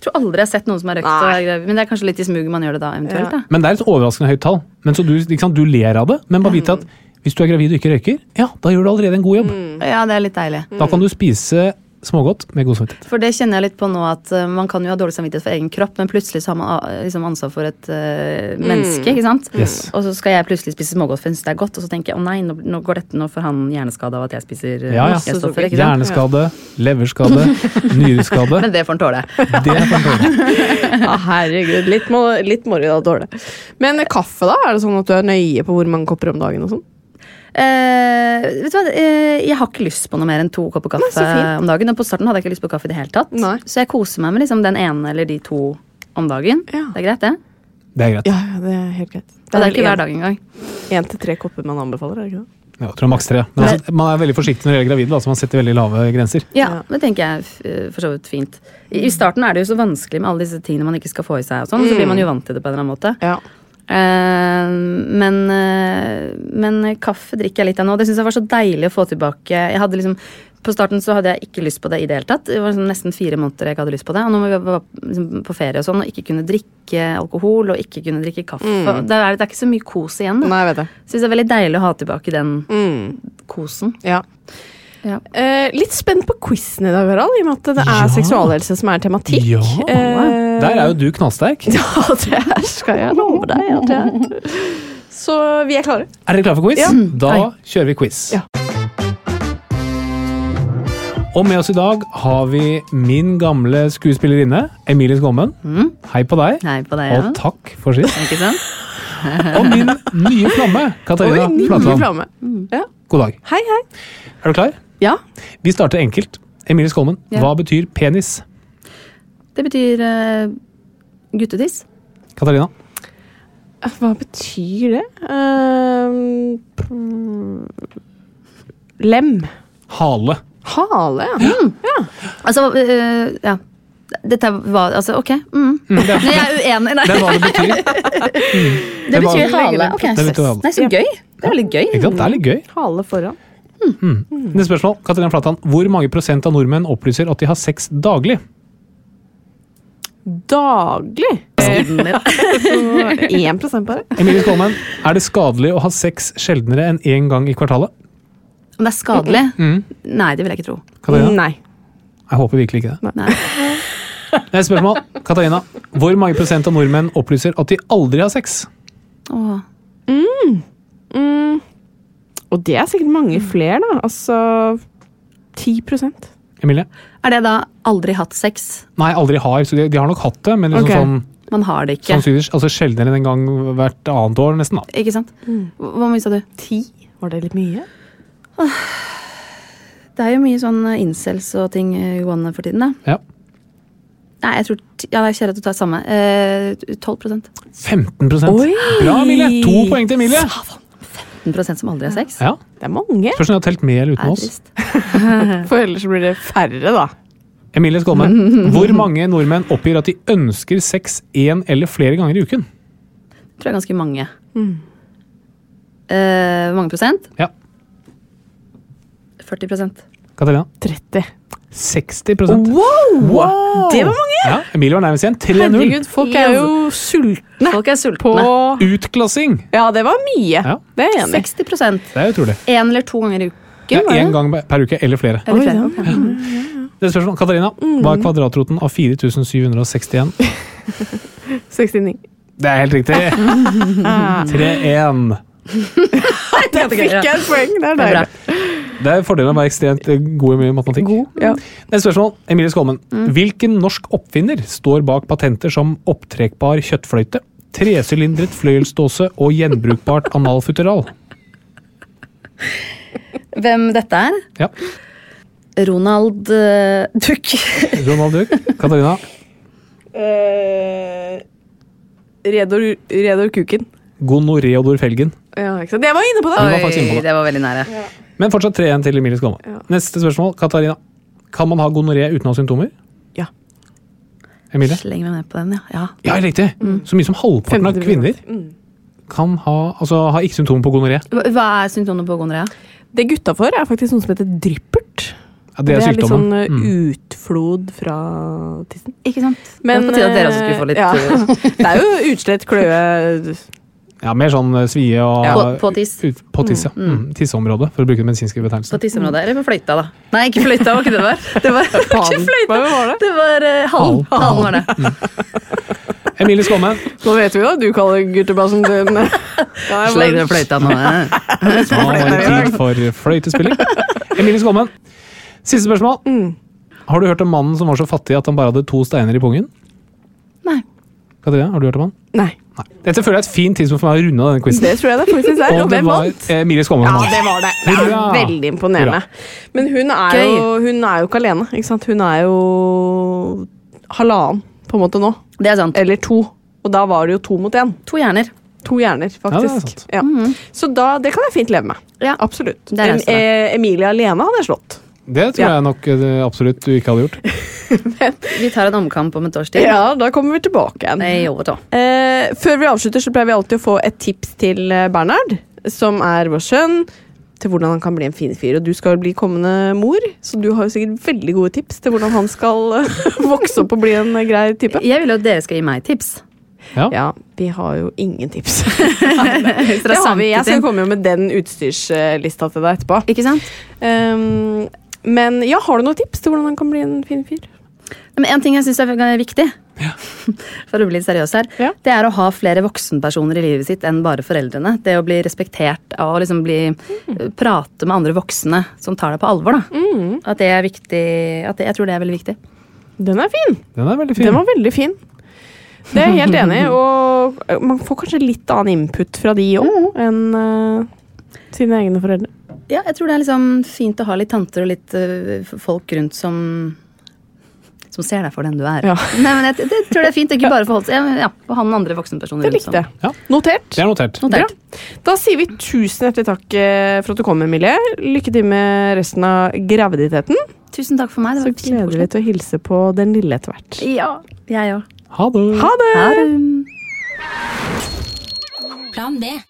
Jeg tror aldri jeg har sett noen som har røykt og er. Men det er kanskje litt i smuget man gjør det da, eventuelt. da. Men det er et overraskende høyt tall. Men så du, liksom, du ler av det, men bare vite at hvis du er gravid og ikke røyker, ja, da gjør du allerede en god jobb. Ja, det er litt deilig. Da kan du spise smågodt med god samvittighet. For det kjenner jeg litt på nå, at uh, man kan jo ha dårlig samvittighet for egen kropp, men plutselig så har man uh, liksom ansvar for et uh, menneske, ikke sant? Yes. Og så skal jeg plutselig spise smågodt for jeg synes det er godt, og så tenker jeg å nei, nå, nå går dette, nå får han hjerneskade av at jeg spiser uh, Ja, ja. stoffer, ikke sant? Hjerneskade, leverskade, nyreskade. Men det får han tåle. Det er for tåle. Ja, herregud. Litt, må, litt moro da, dårlig. Men kaffe, da? Er det sånn at du er nøye på hvor mange kopper om dagen? og sånn? Eh, vet du hva, uh, jeg har ikke lyst på noe mer enn to kopper kaffe Nei, om dagen. Og på starten hadde jeg ikke lyst på kaffe i det hele tatt. Nei. Så jeg koser meg med liksom den ene eller de to om dagen. Ja. Det er greit, det. Det er greit. Ja, ja, det er helt greit. Og det er ikke hver dag engang. Én til tre kopper man anbefaler, er det ikke det? Ja, jeg tror maks tre. Men altså, man er veldig forsiktig når det gjelder gravide, Altså man setter veldig lave grenser. Ja, det tenker jeg eh, for så vidt fint. I, I starten er det jo så vanskelig med alle disse tingene man ikke skal få i seg, og sånn, så blir man jo vant til det på en eller annen måte. Ja. Eh, men, eh, men kaffe drikker jeg litt av nå. Det syns jeg var så deilig å få tilbake. Jeg hadde liksom, på starten så hadde jeg ikke lyst på det i det hele tatt. Det var sånn nesten fire måneder jeg ikke hadde lyst på det. Og når vi var liksom på ferie og sånn, og ikke kunne drikke alkohol og ikke kunne drikke kaffe det, er, det er ikke så mye kos igjen. Da. Nei, jeg vet det. Syns det er veldig deilig å ha tilbake den Mm. kosen. Ja. Ja. Eh, litt spent på quizen i dag, Harald, i og med at det er Ja. seksualhelse som er tematikk. Ja, Eh, Der er jo du knallsterk. Ja, det skal jeg love deg Ja, er. Så vi er klare. Er dere klare for quiz? Ja. Da Nei. kjører vi quiz. Ja. Og med oss i dag har vi min gamle skuespillerinne, Emilie Skommen. Hei på deg, Hei på deg, ja. og takk for sist. Ikke sant? Og min nye flamme, Katarina Flatland. Mm. Ja. God dag. Hei, hei. Er du klar? Ja. Vi starter enkelt. Emilie Skolmen, Ja. hva betyr penis? Det betyr uh, guttetiss. Katarina? Hva betyr det? Ehm, mm, lem. Hale. Hale, ja. Altså, uh, ja. Dette var Altså, ok. Mm. Mm, det, Nei, jeg er uenig. Nei. det er hva det betyr. Det det betyr hale. Ok. Det betyr hale. Nei, så gøy. Det er veldig gøy. Ikke sant? Det er litt gøy. Hale foran. Neste spørsmål. Katarina Flatan, hvor mange prosent av nordmenn opplyser at de har sex daglig? Daglig. Én prosent bare. Emilie Skolmen, er det skadelig å ha sex sjeldnere enn én gang i kvartalet? Om det er skadelig? Mm. Nei, det vil jeg ikke tro. Katarina? Nei. Jeg håper virkelig ikke det. Nei. Neste spørsmål. Katarina, hvor mange prosent av nordmenn opplyser at de aldri har sex? Åh. Mm. Og det er sikkert mange flere, da. Altså 10% Emilie? Er det da aldri hatt sex? Nei, aldri har. Så de, de har nok hatt det, men liksom okay. sånn, Man har det ikke. sannsynligvis altså sjeldnere enn en gang hvert annet år, nesten. da. Ikke sant? Hvor mye sa du? Ti? Var det litt mye? Det er jo mye sånn eh, incels og ting eh, gående for tiden, da. Ja. Nei, jeg tror Ja, jeg kjenner at du tar samme. Eh, 12 15 Oi! Bra, Emilie! To poeng til Emilie! 15% som aldri har sex. Ja. Det er mange. Spørs om de har telt med eller uten oss. For ellers blir det færre, da. Emilie Skolmen, hvor mange nordmenn oppgir at de ønsker sex én eller flere ganger i uken? tror jeg er ganske mange. Eh, hvor mange prosent? Ja. 40 prosent. Katarina? 30. 60 Wow! Det var mange! Ja, Emilie var nærmest igjen. 3-0. Herregud, folk er jo sultne Folk er på. Utklassing! Ja, det var mye. Ja. Det er jeg enig i. 60% Det er utrolig. Én eller to ganger i uken. Ja. Én gang per uke eller flere. Eller Oi, flere. ja. ok. Det er spørsmål. Katarina, hva er kvadratroten av 4761? 69. Det er helt riktig. 3-1. Der fikk jeg et poeng. Er Det er deilig. Det er fordelen av å være ekstremt god i mye matematikk. Ja. Neste spørsmål. Emilie Skolmen. Hvilken norsk oppfinner står bak patenter som opptrekbar kjøttfløyte, tresylindret fløyelsdåse og gjenbrukbart analfutteral? Hvem dette er? Ja. Ronald uh, Duck. Ronald Duck. Katarina. Uh, Redor, Redor Kuken. Gonoreodor Felgen. Ja, ikke sant? Jeg var inne på det! Oi, var faktisk inne på det. det var veldig nære. Men fortsatt 3-1 til Emilie Skolmen. Ja. Neste spørsmål. Katarina. Kan man ha gonoré uten å ha symptomer? Ja. Emilie? Sleng meg ned på den, ja. ja. Ja, riktig! Så mye som halvparten av 50%. kvinner kan ha, altså, har ikke symptomer på gonoré. Hva hva er symptomene på gonoré? Det gutta får, er faktisk noe som heter dryppert. Ja, det er litt sånn sykdommen. eh, Mm. utflod fra tissen. Ikke sant? Men, det er på tide at dere også skulle få litt eh, eh, ja. Det er jo utslett, kløe Ja, mer sånn eh, svie og Ja. På- på tiss. Ut, på tiss, ja. Mm. Tisseområdet, for å bruke den medisinske på betegnelsen. tisseområdet. Eller på fløyta, da. Nei, ikke fløyta, var ikke det det var. Det var ikke fløyta. Hva var det? Det var uh, halen. Halen var det. Emilie Skåme, Nå vet vi jo at du kaller guttebassen din ja, Sleng den fløyta nå. ja. nå var det tid for fløytespilling. Emilie Skåme, siste spørsmål. Mm. Har du hørt om mannen som var så fattig at han bare hadde to steiner i pungen? Nei. Katrine, har du hørt om han? Nei, Nei. Dette føler jeg er et fint tidspunkt for meg å runde av denne quizen. det tror jeg det faktisk er. Og Og det hvem var vant? Emilie Skåme. Ja, det var det. det er Hurra! veldig imponerende. Men hun er, jo, hun er jo ikke alene. Ikke sant? Hun er jo halvannen på en måte nå. Det er sant. Eller to. Og da var det jo to mot én. To hjerner. To hjerner, Ja, det er faktisk. sant. Ja, Så da, det kan jeg fint leve med. Ja. Absolutt. Det er En, eh, Emilie alene hadde jeg slått. Det tror Ja. jeg nok eh, absolutt du ikke hadde gjort. Vi tar en omkamp om et års tid. Ja, da kommer vi tilbake igjen. Nei, jo, da. Eh, før vi avslutter, så pleier vi alltid å få et tips til eh, Bernhard, som er vår sønn, til hvordan han kan bli en fin fyr. Og du skal bli kommende mor, så du har jo sikkert veldig gode tips til hvordan han skal eh, vokse opp og bli en grei type. Jeg vil jo at dere skal gi meg tips. Ja. Ja, vi har jo ingen tips. Det har vi. Jeg skal komme komme med den utstyrslista til deg etterpå. Ikke sant? Um, men ja, har du noen tips til hvordan han kan bli en fin fyr? Men en ting jeg syns er viktig, for å bli litt seriøs her, Ja. det er å ha flere voksenpersoner i livet sitt enn bare foreldrene. Det å bli respektert og liksom bli Mm. prate med andre voksne som tar deg på alvor. da. At det er viktig. At det, jeg tror det er veldig viktig. Den er fin. Den er veldig fin. Den var veldig fin. Det er jeg helt enig i. Og man får kanskje litt annen input fra de òg enn eh, sine egne foreldre. Ja, jeg tror det er liksom fint å ha litt tanter og litt uh, folk rundt som som ser deg for den du er. Ja. Nei, men jeg, jeg tror det er fint. Ikke bare forholde seg ja, men ja, å ha noen andre voksenpersoner Det likte jeg. Ja. Notert. Det er notert. Notert. Da sier vi tusen hjertelig takk eh, for at du kom, Emilie. Lykke til med resten av graviditeten. Tusen takk for meg. Så Det var gleder vi til å hilse på den lille etter hvert. Ja, jeg òg. Ha det! Ha det! Ha det. Plan B.